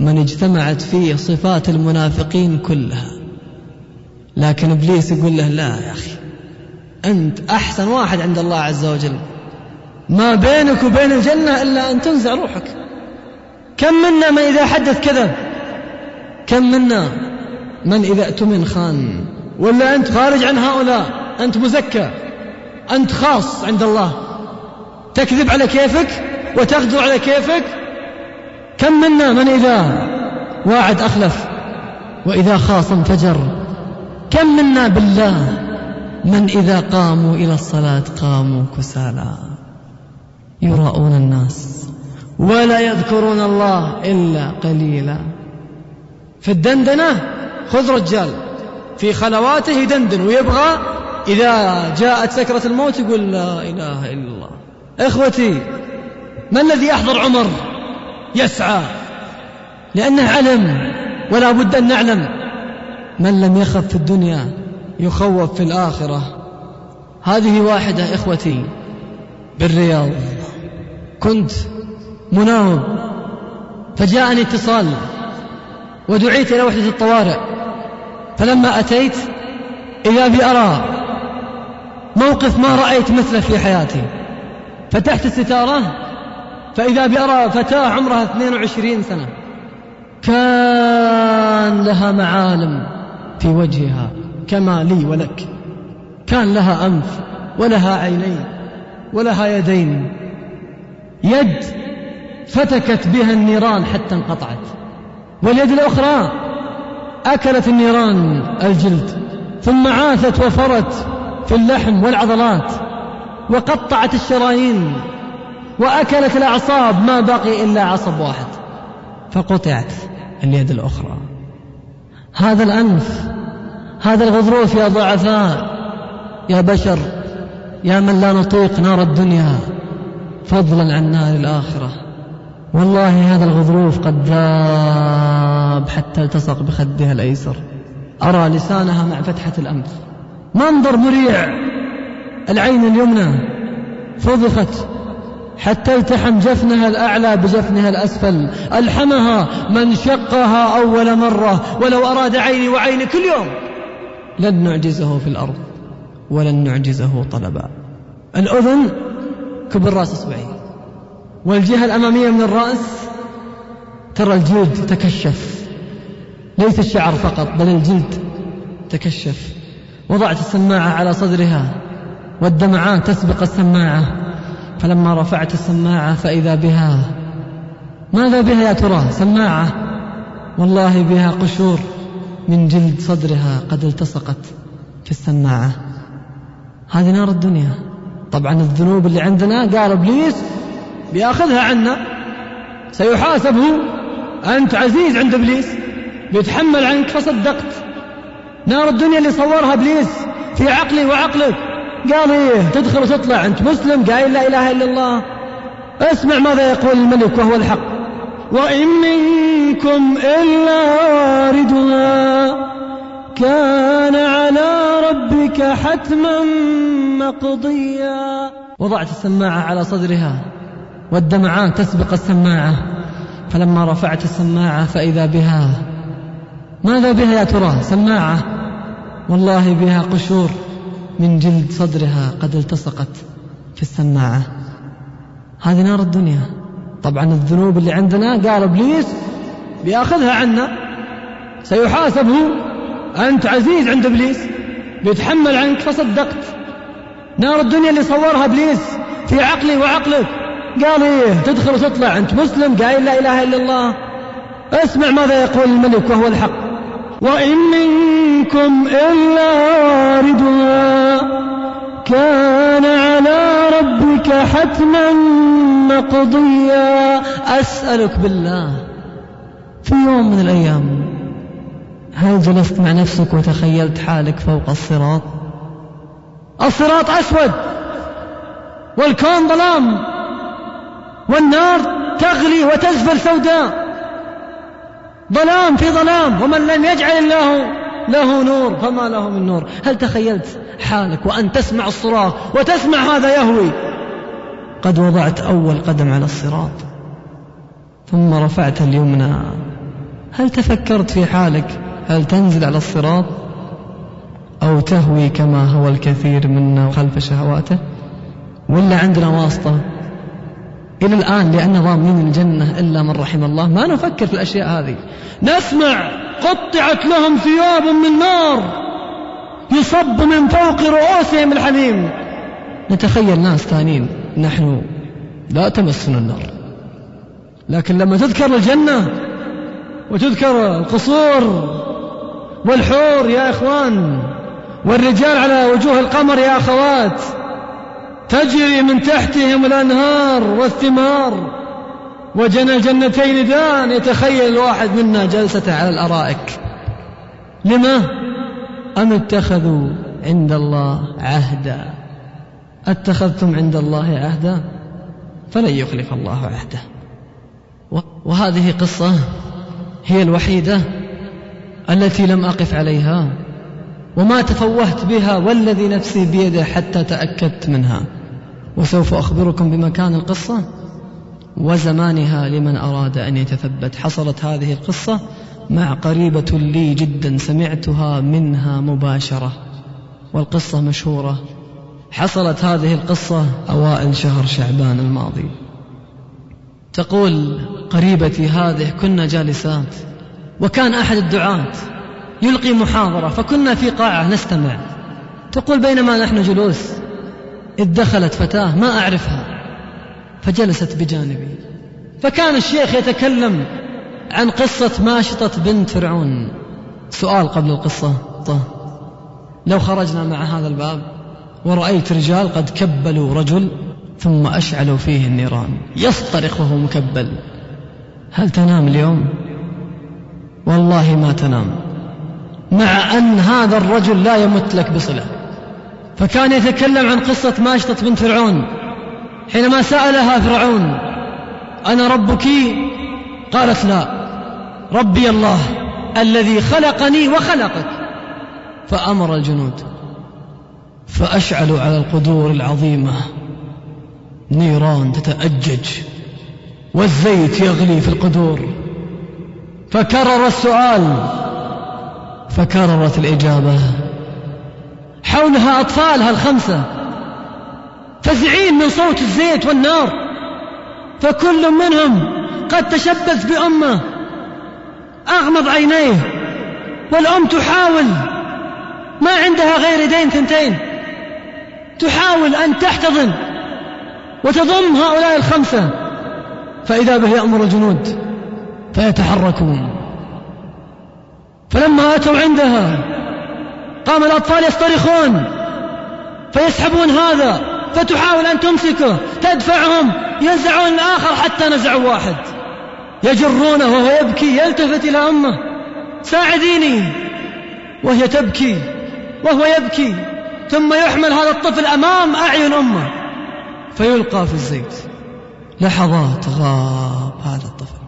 من اجتمعت فيه صفات المنافقين كلها. لكن إبليس يقول له لا يا أخي. أنت أحسن واحد عند الله عز وجل. ما بينك وبين الجنة إلا أن تنزع روحك. كم منا من إذا حدث كذب كم منا من إذا اؤتمن خان؟ ولا أنت خارج عن هؤلاء؟ أنت مزكى. أنت خاص عند الله. تكذب على كيفك وتغدر على كيفك؟ كم منا من إذا واعد أخلف وإذا خاصم فجر كم منا بالله؟ من إذا قاموا إلى الصلاة قاموا كسالى يراؤون الناس. ولا يذكرون الله إلا قليلا. في الدندنة خذ رجال. في خلواته يدندن ويبغى إذا جاءت سكرة الموت يقول لا إله إلا الله. إخوتي ما الذي يحضر عمر؟ يسعى. لأنه علم ولا بد أن نعلم. من لم يخف في الدنيا يخوف في الآخرة. هذه واحدة إخوتي بالرياض. كنت مناوب فجاءني اتصال ودعيت إلى وحدة الطوارئ. فلما أتيت إذا بي أرى موقف ما رأيت مثله في حياتي. فتحت الستارة فإذا بأرى فتاة عمرها 22 سنة. كان لها معالم في وجهها. كما لي ولك. كان لها أنف ولها عينين ولها يدين. يد فتكت بها النيران حتى انقطعت. واليد الأخرى أكلت النيران الجلد ثم عاثت وفرت في اللحم والعضلات وقطعت الشرايين وأكلت الأعصاب ما بقي إلا عصب واحد. فقطعت اليد الأخرى. هذا الأنف هذا الغضروف يا ضعفاء يا بشر يا من لا نطيق نار الدنيا. فضلا عن نار الآخرة. والله هذا الغضروف قد ذاب حتى التصق بخدها الأيسر. أرى لسانها مع فتحة الأنف منظر مريع العين اليمنى فضخت حتى التحم جفنها الأعلى بجفنها الأسفل. ألحمها من شقها أول مرة ولو أراد عيني وعيني كل يوم. لن نعجزه في الأرض ولن نعجزه طلبا. الأذن كبر رأس إصبعي والجهة الأمامية من الرأس ترى الجلد تكشف. ليس الشعر فقط بل الجلد تكشف. وضعت السماعة على صدرها والدمعات تسبق السماعة. فلما رفعت السماعة فإذا بها ماذا بها يا ترى؟ سماعة. والله بها قشور. من جلد صدرها قد التصقت في السماعة. هذه نار الدنيا. طبعا الذنوب اللي عندنا قال إبليس بيأخذها عنا. سيحاسب هو أنت عزيز عند إبليس. بيتحمل عنك. فصدقت. نار الدنيا اللي صورها إبليس في عقلي وعقلك. قال إيه؟ تدخل وتطلع. أنت مسلم؟ قايل لا إله إلا الله. اسمع ماذا يقول الملك وهو الحق. وإن منكم إلا واردها كان على ربك حتما مقضيا. وضعت السماعة على صدرها والدمعات تسبق السماعة فلما رفعت السماعة فإذا بها ماذا بها يا ترى؟ سماعة. والله بها قشور من جلد صدرها قد التصقت في السماعة. هذه نار الدنيا. طبعا الذنوب اللي عندنا قال إبليس بيأخذها عنا سيحاسب هو أنت عزيز عند إبليس بيتحمل عنك فصدقت. نار الدنيا اللي صورها إبليس في عقلي وعقلك. قال إيه تدخل وتطلع. أنت مسلم؟ قايل لا إله إلا الله. اسمع ماذا يقول الملك وهو الحق. وإن منكم إلا واردها. كان على ربك حتما مقضيا. أسألك بالله في يوم من الأيام هل جلست مع نفسك وتخيلت حالك فوق الصراط؟ الصراط أسود والكون ظلام والنار تغلي وتزفر سوداء. ظلام في ظلام ومن لم يجعل الله له نور فما له من نور. هل تخيلت حالك وأن تسمع الصراخ وتسمع هذا يهوي؟ قد وضعت أول قدم على الصراط ثم رفعت اليمنى. هل تفكرت في حالك؟ هل تنزل على الصراط؟ أو تهوي كما هو الكثير منا خلف شهواته؟ ولا عندنا واسطة إلى الآن لأن ضامنين الجنة إلا من رحم الله. ما نفكر في الأشياء هذه. نسمع! قطعت لهم ثياب من نار يصب من فوق رؤوسهم الحميم نتخيل ناس ثانيين نحن لا تمسنا النار. لكن لما تذكر الجنة وتذكر القصور والحور يا إخوان والرجال على وجوه القمر يا أخوات تجري من تحتهم الأنهار والثمار. وجنى الجنتين دان يتخيل الواحد منا جلسته على الأرائك. لما؟ أم اتخذوا عند الله عهدا؟ أتخذتم عند الله عهدا؟ فلن يخلف الله عهده. وهذه قصة هي الوحيدة التي لم أقف عليها وما تفوهت بها والذي نفسي بيده حتى تأكدت منها. وسوف أخبركم بمكان القصة. وزمانها لمن أراد أن يتثبت. حصلت هذه القصة مع قريبة لي جدا سمعتها منها مباشرة والقصة مشهورة. حصلت هذه القصة أوائل شهر شعبان الماضي. تقول قريبتي هذه كنا جالسات وكان أحد الدعاة يلقي محاضرة فكنا في قاعة نستمع. تقول بينما نحن جلوس إذ دخلت فتاة ما أعرفها. فجلست بجانبي. فكان الشيخ يتكلم عن قصة ماشطة بنت فرعون. سؤال قبل القصة. لو خرجنا مع هذا الباب ورأيت رجال قد كبلوا رجل ثم أشعلوا فيه النيران. يصطرخ وهو مكبل. هل تنام اليوم؟ والله ما تنام. مع أن هذا الرجل لا يمت لك بصلة. فكان يتكلم عن قصة ماشطة بنت فرعون. حينما سألها فرعون أنا ربك؟ قالت لا ربي الله الذي خلقني وخلقك. فأمر الجنود فأشعلوا على القدور العظيمة نيران تتأجج والزيت يغلي في القدور. فكرر السؤال فكررت الإجابة حولها أطفالها الخمسة فزعين من صوت الزيت والنار فكل منهم قد تشبث بأمه أغمض عينيه والأم تحاول ما عندها غير يدين ثنتين تحاول أن تحتضن وتضم هؤلاء الخمسة فإذا به يأمر الجنود فيتحركون. فلما أتوا عندها قام الأطفال يصطرخون فيسحبون هذا فتحاول أن تمسكه. تدفعهم. ينزعون الآخر حتى نزعوا واحد. يجرونه وهو يبكي. يلتفت إلى أمه. ساعديني. وهي تبكي. وهو يبكي. ثم يحمل هذا الطفل أمام أعين أمه. فيلقى في الزيت. لحظات غاب هذا الطفل.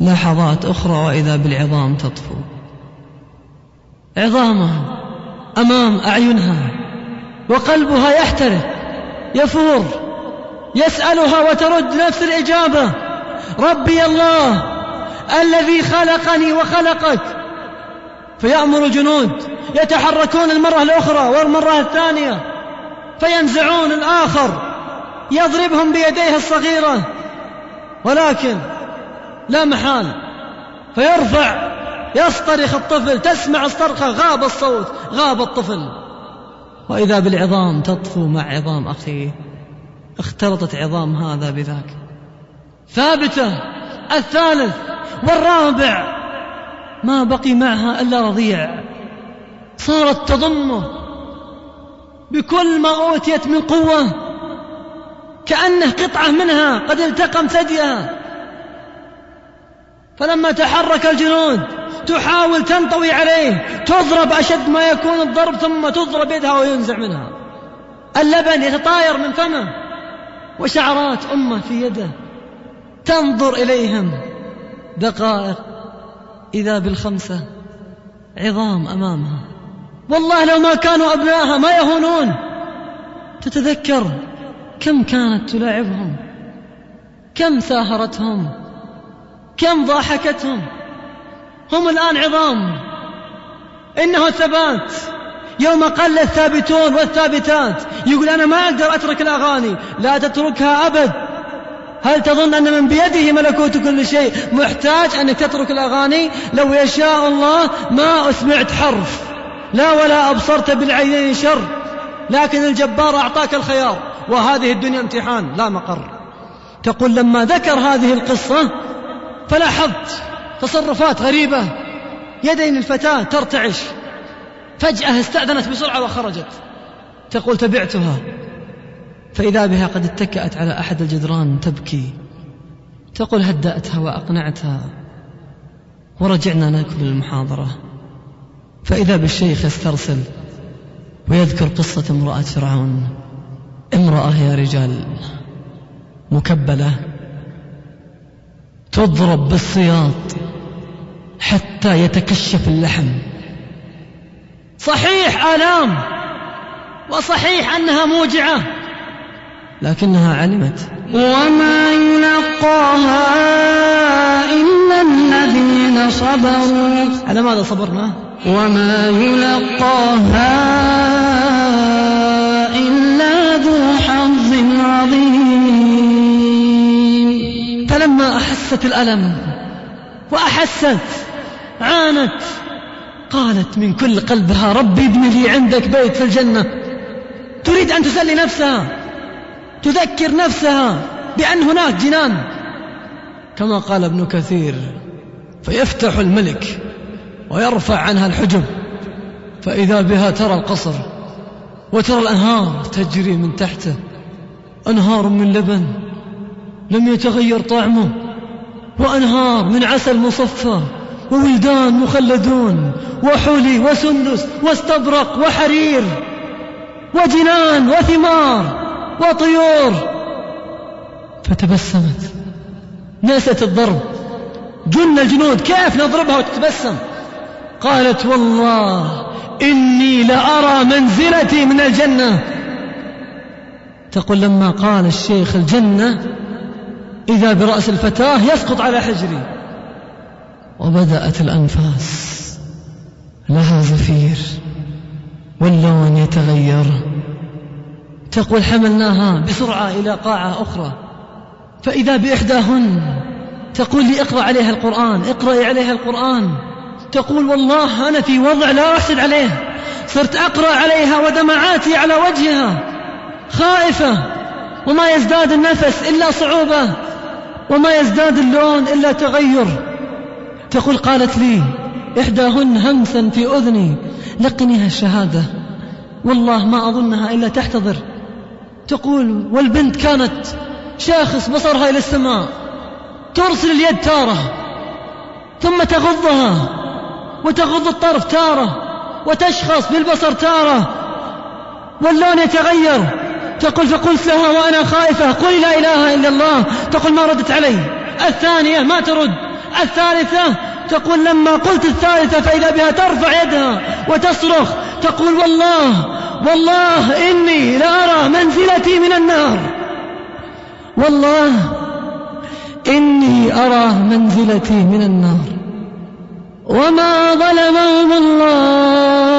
لحظات أخرى وإذا بالعظام تطفو. عظامها أمام أعينها. وقلبها يحترق يفور يسألها وترد نفس الإجابة. ربي الله الذي خلقني وخلقك. فيأمر الجنود يتحركون المرة الأخرى والمرة الثانية فينزعون الآخر يضربهم بيديه الصغيرة. ولكن لا محال فيرفع يصطرخ الطفل تسمع الصرخة غاب الصوت غاب الطفل. وإذا بالعظام تطفو مع عظام أخيه اختلطت عظام هذا بذاك. ثابتة الثالث والرابع ما بقي معها إلا رضيع. صارت تضمه. بكل ما أوتيت من قوة كأنه قطعة منها قد التقم ثديها. فلما تحرك الجنود تحاول تنطوي عليه تضرب أشد ما يكون الضرب ثم تضرب يدها وينزع منها. اللبن يتطاير من فمه وشعرات أمه في يده. تنظر إليهم. دقائق إذا بالخمسة عظام أمامها. والله لو ما كانوا أبنائها ما يهونون. تتذكر كم كانت تلاعبهم كم ساهرتهم كم ضاحكتهم. هم الآن عظام. إنه الثبات. يوم قل الثابتون والثابتات. يقول أنا ما أقدر أترك الأغاني. لا تتركها أبد. هل تظن أن من بيده ملكوت كل شيء؟ محتاج أنك تترك الأغاني. لو يشاء الله ما أسمعت حرف. لا ولا أبصرت بالعينين شر. لكن الجبار أعطاك الخيار. وهذه الدنيا امتحان لا مقر. تقول لما ذكر هذه القصة فلاحظت. تصرفات غريبة. يدين الفتاة ترتعش. فجأة استأذنت بسرعة وخرجت. تقول تبعتها. فإذا بها قد اتكأت على أحد الجدران تبكي. تقول هدأتها وأقنعتها. ورجعنا نكمل المحاضرة. فإذا بالشيخ يسترسل ويذكر قصة امرأة فرعون. امرأة يا رجال مكبلة تضرب بالسياط. حتى يتكشف اللحم. صحيح آلام وصحيح أنها موجعة لكنها علمت. وما يلقاها إلا الذين صبروا. على ماذا صبرنا؟ وما يلقاها إلا ذو حظ عظيم. فلما أحست الألم وأحست عانت. قالت من كل قلبها ربي ابن لي عندك بيت في الجنة. تريد أن تسلي نفسها تذكر نفسها بأن هناك جنان. كما قال ابن كثير فيفتح الملك ويرفع عنها الحجب فإذا بها ترى القصر وترى الأنهار تجري من تحته أنهار من لبن لم يتغير طعمه وأنهار من عسل مصفى. وولدان مخلدون وحلي وسندس واستبرق وحرير وجنان وثمار وطيور. فتبسمت. نست الضرب. جن الجنود كيف نضربها وتتبسم؟ قالت والله إني لأرى منزلتي من الجنة. تقول لما قال الشيخ الجنة إذا برأس الفتاة يسقط على حجري. وبدأت الأنفاس لها زفير واللون يتغير. تقول حملناها بسرعة إلى قاعة أخرى. فإذا بإحداهن تقول لي اقرأ عليها القرآن اقرأي عليها القرآن. تقول والله أنا في وضع لا أحسد عليه. صرت أقرأ عليها ودمعاتي على وجهها. خائفة. وما يزداد النفس إلا صعوبة. وما يزداد اللون إلا تغير. تقول قالت لي إحداهن همسا في أذني لقنيها الشهادة. والله ما أظنها إلا تحتضر. تقول والبنت كانت شاخص بصرها إلى السماء ترسل اليد تارة ثم تغضها وتغض الطرف تارة وتشخص بالبصر تارة. واللون يتغير. تقول فقلت لها وأنا خائفة قولي لا إله إلا الله. تقول ما ردت علي. الثانية ما ترد. الثالثة تقول لما قلت الثالثة فإذا بها ترفع يدها وتصرخ تقول والله والله إني لأرى منزلتي من النار. والله إني أرى منزلتي من النار. وما ظلمهم الله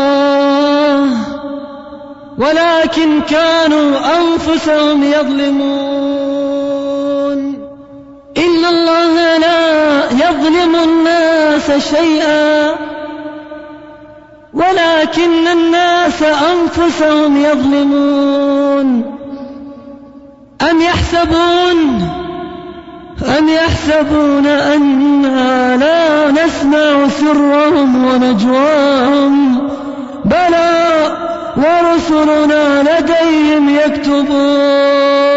ولكن كانوا أنفسهم يظلمون. إن الله لا يظلم الناس شيئا ولكن الناس أنفسهم يظلمون أم يحسبون أم يحسبون أنا لا نسمع سرهم ونجواهم بلى ورسلنا لديهم يكتبون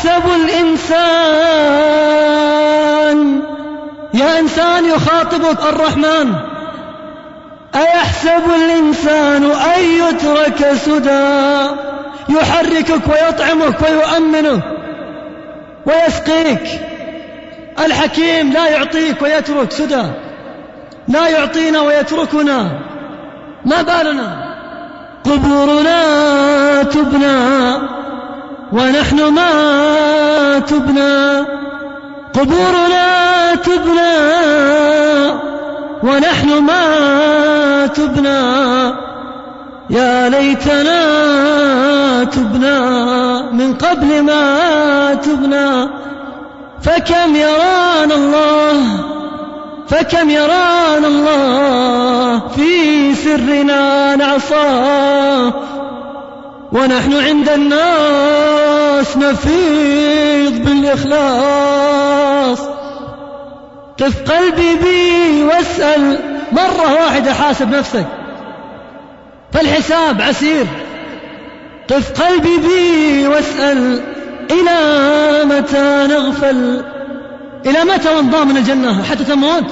أيحسب الإنسان. يا إنسان يخاطبك الرحمن. أيحسب الإنسان أن يترك سدى؟ يحركك ويطعمك ويؤمنك ويسقيك. الحكيم لا يعطيك ويترك سدى. لا يعطينا ويتركنا. ما بالنا؟ قبورنا تبنى. ونحن ما تبنى قبورنا تبنى ونحن ما تبنى. يا ليتنا تبنى من قبل ما تبنى. فكم يرانا الله فكم يرانا الله في سرنا نعصاه ونحن عند الناس نفيض بالإخلاص. قف قلبي بي واسأل مرة واحدة حاسب نفسك. فالحساب عسير. قف قلبي بي واسأل إلى متى نغفل؟ إلى متى ونضام من الجنة حتى تموت؟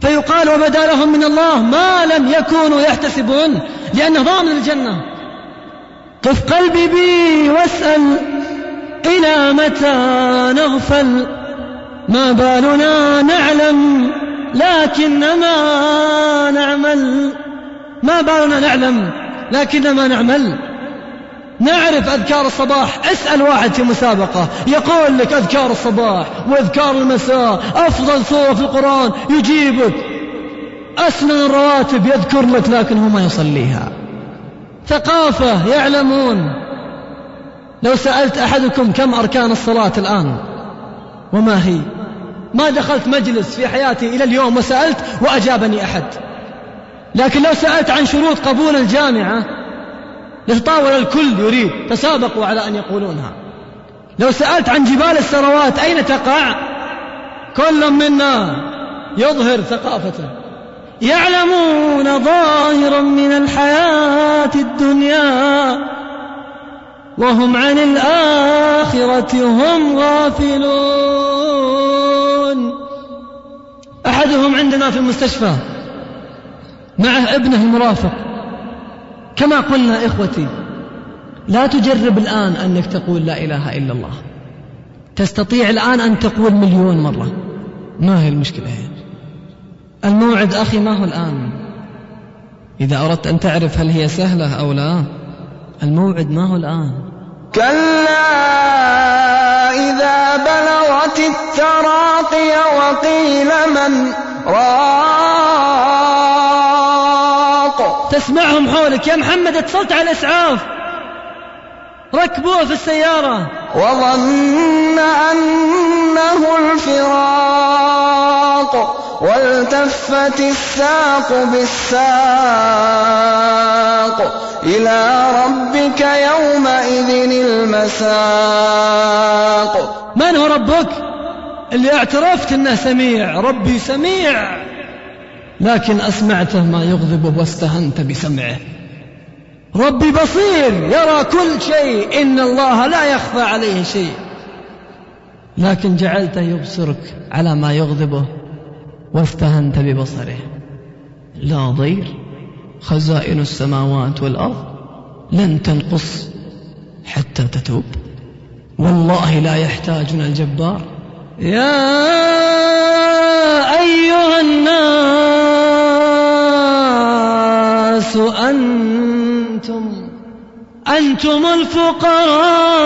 فيقال وبدا لهم من الله ما لم يكونوا يحتسبون لأنه ضامن الجنة قف قلبي بي واسأل إلى متى نغفل؟ ما بالنا نعلم لكنما نعمل. ما بالنا نعلم لكنما نعمل. نعرف أذكار الصباح اسأل واحد في مسابقة يقول لك أذكار الصباح وأذكار المساء أفضل صورة في القرآن يجيبك. أسنن الرواتب يذكر لك لكن هو ما يصليها. ثقافة يعلمون. لو سألت أحدكم كم أركان الصلاة الآن؟ وما هي؟ ما دخلت مجلس في حياتي إلى اليوم وسألت وأجابني أحد. لكن لو سألت عن شروط قبول الجامعة لتطاول الكل يريد تسابقوا على أن يقولونها. لو سألت عن جبال الثروات أين تقع؟ كل منا يظهر ثقافته. يعلمون ظاهرا من الحياة الدنيا وهم عن الآخرة هم غافلون. أحدهم عندنا في المستشفى معه ابنه المرافق. كما قلنا إخوتي لا تجرب الآن أنك تقول لا إله إلا الله. تستطيع الآن أن تقول مليون مرة. ما هي المشكلة؟ هي الموعد أخي ما هو الآن. إذا أردت أن تعرف هل هي سهلة أو لا الموعد ما هو الآن. كلا إذا بلغت التراقي وقيل من راق. تسمعهم حولك. يا محمد اتصلت على الإسعاف ركبوه في السيارة. وظن والتفت الساق بالساق إلى ربك يومئذ المساق. من هو ربك؟ اللي اعترفت إنه سميع. ربي سميع. لكن أسمعته ما يغضبه واستهنت بسمعه. ربي بصير. يرى كل شيء. إن الله لا يخفى عليه شيء. لكن جعلته يبصرك على ما يغضبه. واستهنت ببصره. لا ضير خزائن السماوات والأرض لن تنقص حتى تتوب. والله لا يحتاجنا الجبار. يا أيها الناس أنتم أنتم الفقراء.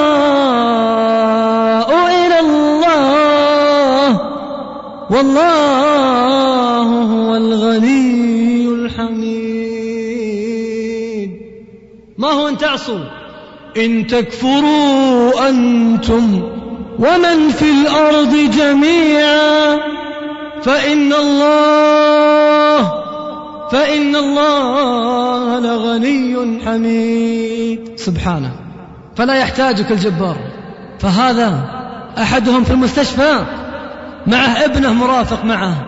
والله هو الغني الحميد. ما هو أن تعصوا؟ إن تكفروا أنتم ومن في الأرض جميعا. فإن الله فإن الله لغني حميد. سبحانه. فلا يحتاجك الجبار. فهذا أحدهم في المستشفى. معه ابنه مرافق معه.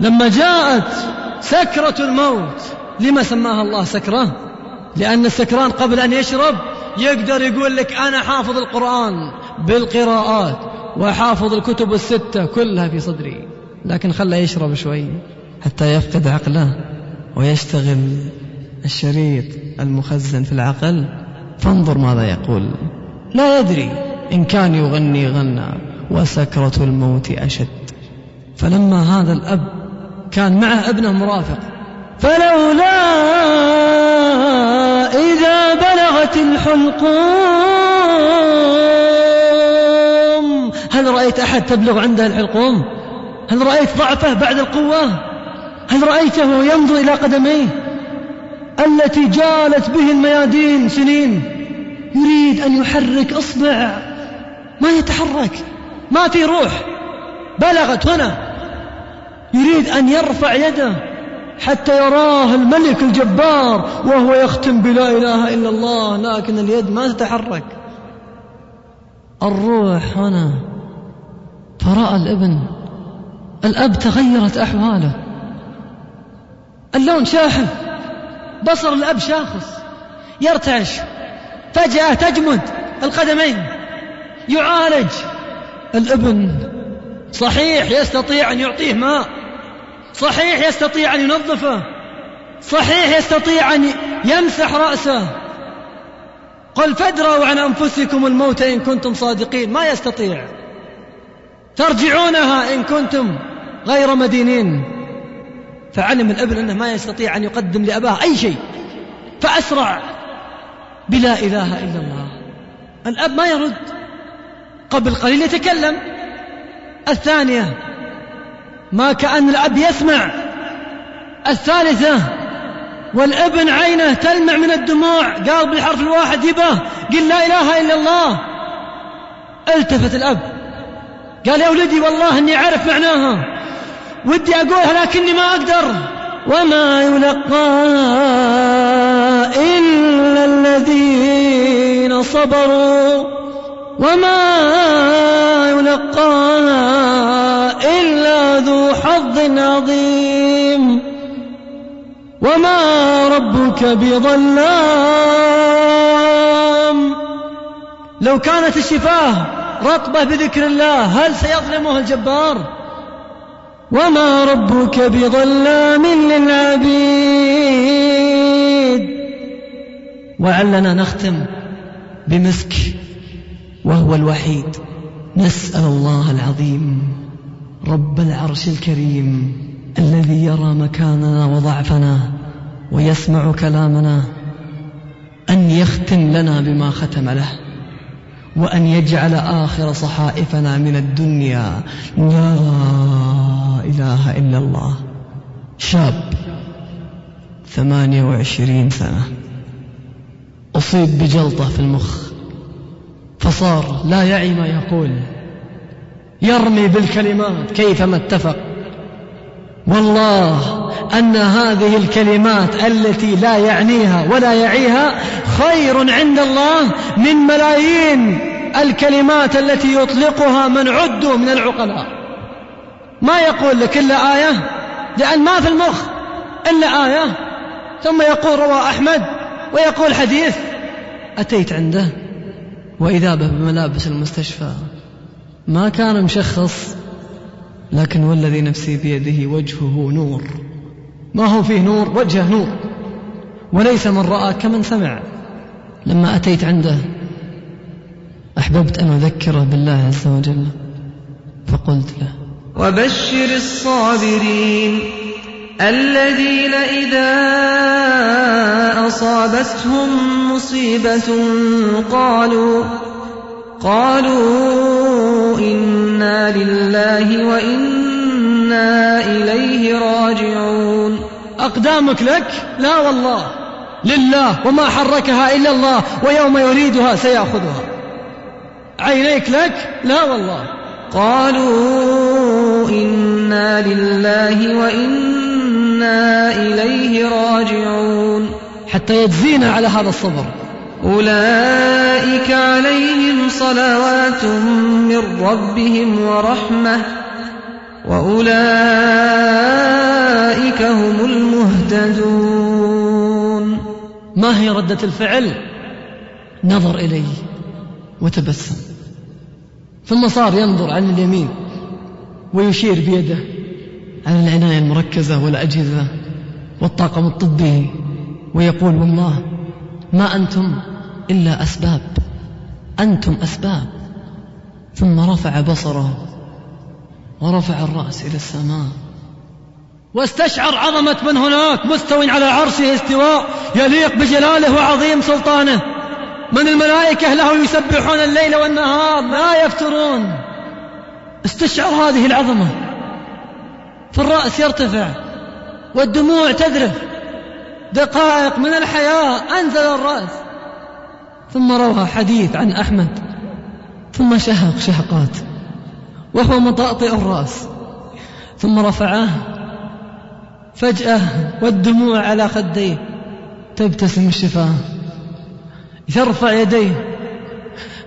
لما جاءت سكرة الموت لما سماها الله سكرة؟ لأن السكران قبل أن يشرب يقدر يقول لك أنا حافظ القرآن بالقراءات وحافظ الكتب الستة كلها في صدري. لكن خله يشرب شوي حتى يفقد عقله ويشتغل الشريط المخزن في العقل. فانظر ماذا يقول. لا يدري إن كان يغني غنى وسكرة الموت أشد. فلما هذا الأب كان معه ابنه مرافق فلولا إذا بلغت الحلقوم. هل رأيت أحد تبلغ عنده الحلقوم؟ هل رأيت ضعفه بعد القوة؟ هل رأيته ينظر إلى قدميه؟ التي جالت به الميادين سنين يريد أن يحرك إصبع ما يتحرك. ما في روح. بلغت هنا. يريد أن يرفع يده حتى يراه الملك الجبار وهو يختم بلا إله إلا الله لكن اليد ما تتحرك. الروح هنا. فرأى الابن. الأب تغيرت أحواله. اللون شاحب بصر الأب شاخص. يرتعش. فجأة تجمد القدمين. يعالج. الابن صحيح يستطيع أن يعطيه ماء صحيح يستطيع أن ينظفه صحيح يستطيع أن يمسح رأسه. قل فادروا عن أنفسكم الموت إن كنتم صادقين ما يستطيع. ترجعونها إن كنتم غير مدينين. فعلم الابن أنه ما يستطيع أن يقدم لأباه أي شيء. فأسرع. بلا إله إلا الله. الأب ما يرد. قبل قليل يتكلم. الثانية ما كأن الأب يسمع. الثالثة والابن عينه تلمع من الدموع. قال بالحرف الواحد يبه قل لا إله إلا الله. التفت الأب. قال يا ولدي والله إني أعرف معناها. ودي أقولها لكني ما أقدر. وما يلقى إلا الذين صبروا. وما يلقى إلا ذو حظ عظيم وما ربك بظلام لو كانت الشفاه رطبة بذكر الله هل سيظلمه الجبار؟ وما ربك بظلام للعبيد. وعلنا نختم بمسك وهو الوحيد. نسأل الله العظيم رب العرش الكريم الذي يرى مكاننا وضعفنا ويسمع كلامنا أن يختم لنا بما ختم له وأن يجعل آخر صحائفنا من الدنيا. لا إله إلا الله. شاب ثمانية وعشرين سنة. أصيب بجلطة في المخ. فصار لا يعي ما يقول. يرمي بالكلمات كيفما اتفق. والله أن هذه الكلمات التي لا يعنيها ولا يعيها خير عند الله من ملايين الكلمات التي يطلقها من عدوا من العقلاء. ما يقول لك إلا آية؟ لأن ما في المخ إلا آية. ثم يقول روى أحمد ويقول حديث. أتيت عنده؟ وإذا به بملابس المستشفى. ما كان مشخص لكن والذي نفسي بيده وجهه نور. ما هو فيه نور؟ وجهه نور. وليس من رأى كمن سمع. لما أتيت عنده أحببت أن أذكره بالله عز وجل. فقلت له وبشر الصابرين. الذين إذا أصابتهم مصيبة قالوا قالوا إنا لله وإنا إليه راجعون. أقدامك لك؟ لا والله. لله وما حركها إلا الله ويوم يريدها سيأخذها. عينيك لك؟ لا والله. قالوا إنا لله وإنا إليه راجعون. حتى يجزينا على هذا الصبر. أولئك عليهم صلوات من ربهم ورحمة وأولئك هم المهتدون. ما هي ردة الفعل؟ نظر إلي وتبسم. ثم صار ينظر عن اليمين ويشير بيده. على العناية المركزة والأجهزة والطاقم الطبي ويقول والله ما أنتم إلا أسباب أنتم أسباب. ثم رفع بصره ورفع الرأس إلى السماء. واستشعر عظمة من هناك مستو على عرشه استواء يليق بجلاله وعظيم سلطانه. من الملائكة له يسبحون الليل والنهار لا يفترون. استشعر هذه العظمة. فالرأس يرتفع والدموع تذرف. دقائق من الحياة أنزل الرأس. ثم روى حديث عن أحمد. ثم شهق شهقات. وهو مطأطئ الرأس. ثم رفعاه فجأة والدموع على خديه. تبتسم الشفاة. يرفع يديه.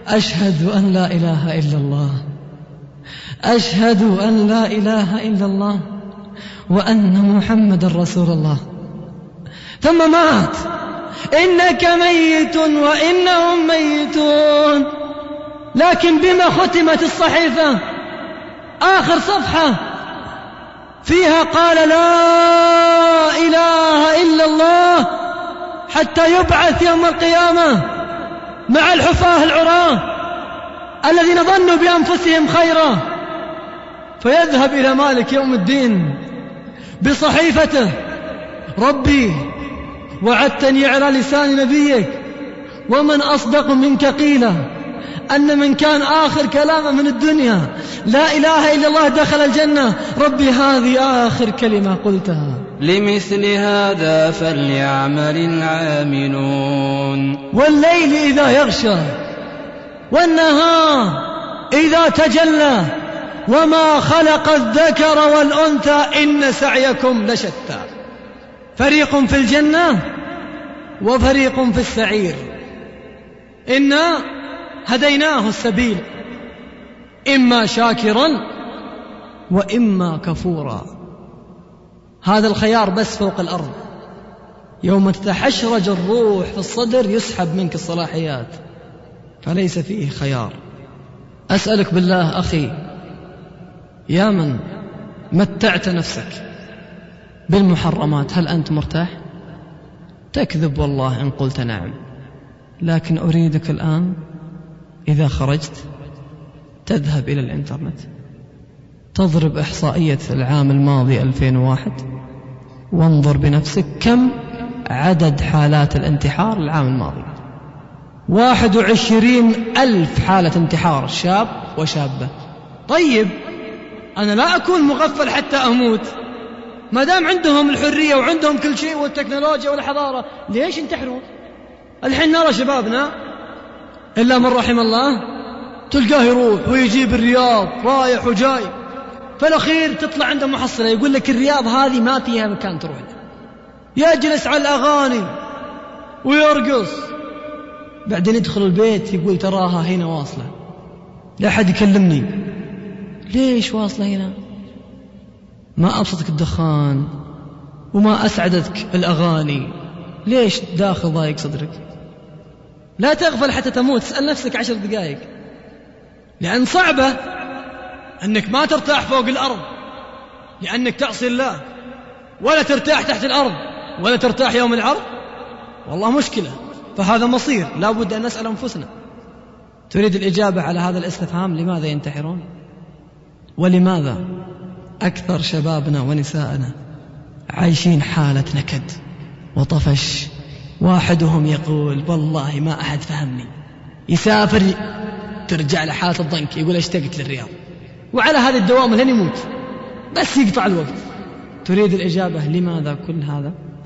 أشهد أن لا إله إلا الله. أشهد أن لا إله إلا الله. وأن محمد رسول الله. ثم مات. إنك ميت وإنهم ميتون. لكن بما ختمت الصحيفة؟ آخر صفحة. فيها قال لا إله إلا الله حتى يبعث يوم القيامة مع الحفاة العراة الذين ظنوا بأنفسهم خيرا. فيذهب إلى مالك يوم الدين. بصحيفته. ربي وعدتني على لسان نبيك. ومن أصدق منك قيلا. أن من كان آخر كلامه من الدنيا. لا إله إلا الله دخل الجنة. ربي هذه آخر كلمة قلتها. لمثل هذا فليعمل العاملون. والليل إذا يغشى والنهار إذا تجلى. وما خلق الذكر والأنثى إن سعيكم لشتى. فريق في الجنة وفريق في السعير. إنا هديناه السبيل. إما شاكرا وإما كفورا. هذا الخيار بس فوق الأرض. يوم تتحشرج الروح في الصدر يسحب منك الصلاحيات. فليس فيه خيار. أسألك بالله أخي يا من متعت نفسك بالمحرمات هل أنت مرتاح؟ تكذب والله إن قلت نعم. لكن أريدك الآن إذا خرجت تذهب إلى الإنترنت تضرب إحصائية العام الماضي 2001 وانظر بنفسك كم عدد حالات الانتحار العام الماضي. واحد وعشرين ألف حالة انتحار شاب وشابة. طيب أنا لا أكون مغفل حتى أموت. ما دام عندهم الحرية وعندهم كل شيء والتكنولوجيا والحضارة ليش ينتحرون؟ الحين نرى شبابنا إلا من رحم الله تلقاه يروح ويجيب الرياض رايح وجاي. فالأخير تطلع عنده محصلة يقول لك الرياض هذه ما فيها مكان تروح له. يجلس على الأغاني ويرقص. بعدين يدخل البيت يقول تراها هنا واصلة. لا أحد يكلمني. ليش واصلة هنا؟ ما أبسطك الدخان وما أسعدتك الأغاني. ليش داخل ضايق صدرك؟ لا تغفل حتى تموت اسأل نفسك عشر دقائق لأن صعبة أنك ما ترتاح فوق الأرض لأنك تعصي الله. ولا ترتاح تحت الأرض ولا ترتاح يوم العرض. والله مشكلة فهذا مصير. لا بد أن نسأل أنفسنا. تريد الإجابة على هذا الاستفهام؟ لماذا ينتحرون؟ ولماذا أكثر شبابنا ونساءنا عايشين حالة نكد وطفش؟ واحدهم يقول والله ما أحد فهمني. يسافر ترجع له حالة الضنك يقول اشتقت للرياض وعلى هذه الدوام لن يموت بس يقطع الوقت. تريد الإجابة لماذا كل هذا؟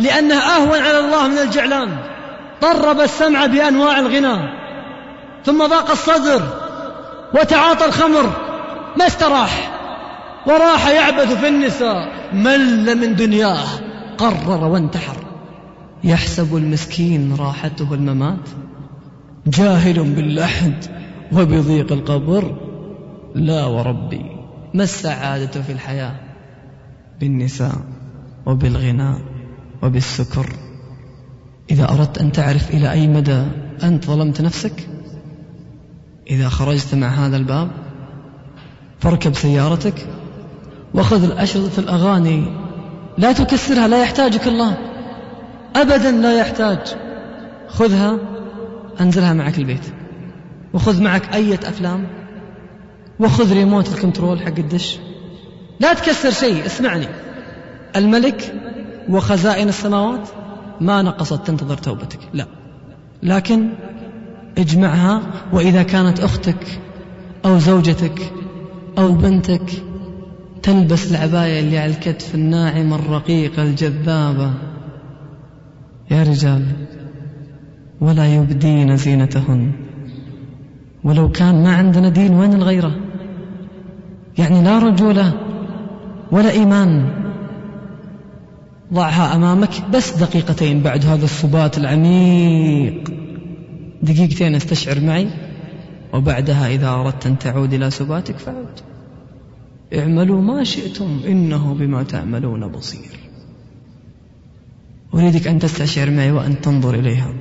لأنه أهون على الله من الجعلان. طرب السمع بأنواع الغنى. ثم ضاق الصدر وتعاطى الخمر. ما استراح. وراح يعبث في النساء. مل من دنياه. قرر وانتحر. يحسب المسكين راحته الممات. جاهل باللحد وبضيق القبر. لا وربي ما السعادة في الحياة؟ بالنساء وبالغناء. وبالسكر إذا أردت أن تعرف إلى أي مدى أنت ظلمت نفسك إذا خرجت مع هذا الباب فاركب سيارتك وخذ الأشرطة الأغاني. لا تكسرها لا يحتاجك الله. أبدا لا يحتاج. خذها أنزلها معك البيت. وخذ معك أية أفلام. وخذ ريموت الكنترول حق الدش. لا تكسر شيء اسمعني. الملك وخزائن السماوات ما نقصت تنتظر توبتك لا. لكن اجمعها وإذا كانت أختك أو زوجتك أو بنتك تلبس العباية اللي على الكتف الناعمة الرقيقة الجذابة يا رجال ولا يبدين زينتهن. ولو كان ما عندنا دين وين الغيرة؟ يعني لا رجولة ولا إيمان. ضعها أمامك بس دقيقتين بعد هذا السبات العميق. دقيقتين استشعر معي وبعدها إذا أردت أن تعود إلى سباتك فعود. اعملوا ما شئتم إنه بما تعملون بصير. أريدك أن تستشعر معي وأن تنظر إليها.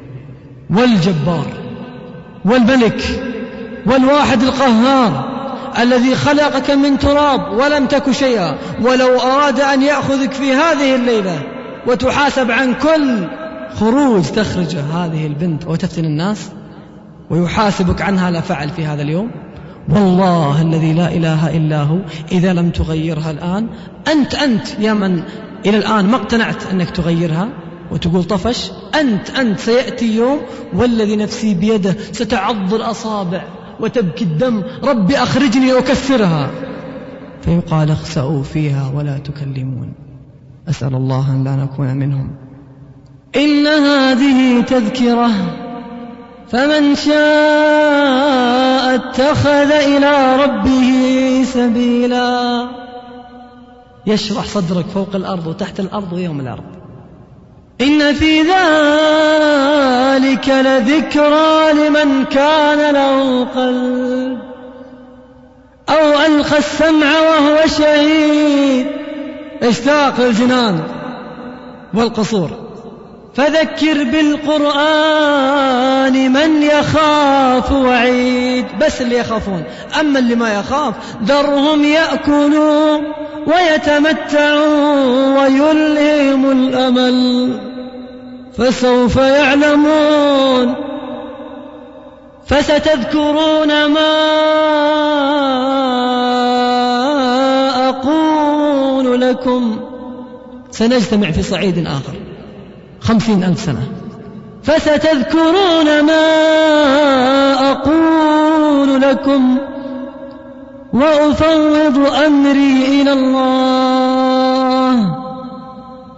والجبار والملك والواحد القهار. الذي خلقك من تراب ولم تك شيئا ولو أراد أن يأخذك في هذه الليلة وتحاسب عن كل خروج تخرج هذه البنت وتفتن الناس ويحاسبك عنها لا فعل في هذا اليوم. والله الذي لا إله إلا هو. إذا لم تغيرها الآن أنت أنت يا من إلى الآن ما اقتنعت أنك تغيرها وتقول طفش أنت أنت سيأتي يوم والذي نفسي بيده ستعض الأصابع. وتبكي الدم ربي أخرجني أكسرها فيقال اخسأوا فيها ولا تكلمون. أسأل الله أن لا نكون منهم. إن هذه تذكرة فمن شاء اتخذ إلى ربه سبيلا. يشرح صدرك فوق الأرض وتحت الأرض ويوم الأرض. إن في ذلك لذكرى لمن كان له قلب أو ألقى السمع وهو شهيد. اشتاق للجنان والقصور؟ فذكر بالقرآن من يخاف وعيد بس اللي يخافون. أما اللي ما يخاف ذرهم يأكلوا ويتمتعوا ويلهم الأمل. فسوف يعلمون. فستذكرون ما أقول لكم. سنجتمع في صعيد آخر. خمسين ألف سنة. فستذكرون ما أقول لكم وأفوض أمري إلى الله.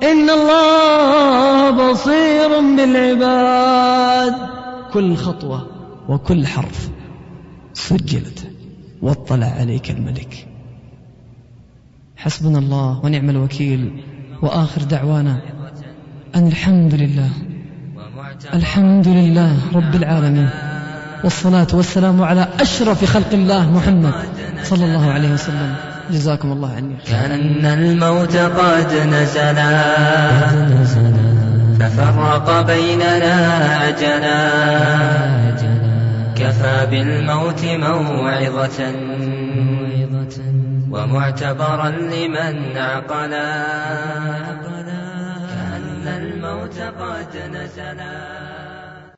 إن الله بصير بالعباد. كل خطوة وكل حرف سجلت واطلع عليك الملك. حسبنا الله ونعم الوكيل. وآخر دعوانا أن الحمد لله. الحمد لله رب العالمين. والصلاة والسلام على أشرف خلق الله محمد صلى الله عليه وسلم. جزاكم الله عني. كأن الموت قد نزلا. ففرق بيننا عجلا. كفى بالموت موعظة. ومعتبرا لمن عقلا. أن الموت قد نزلا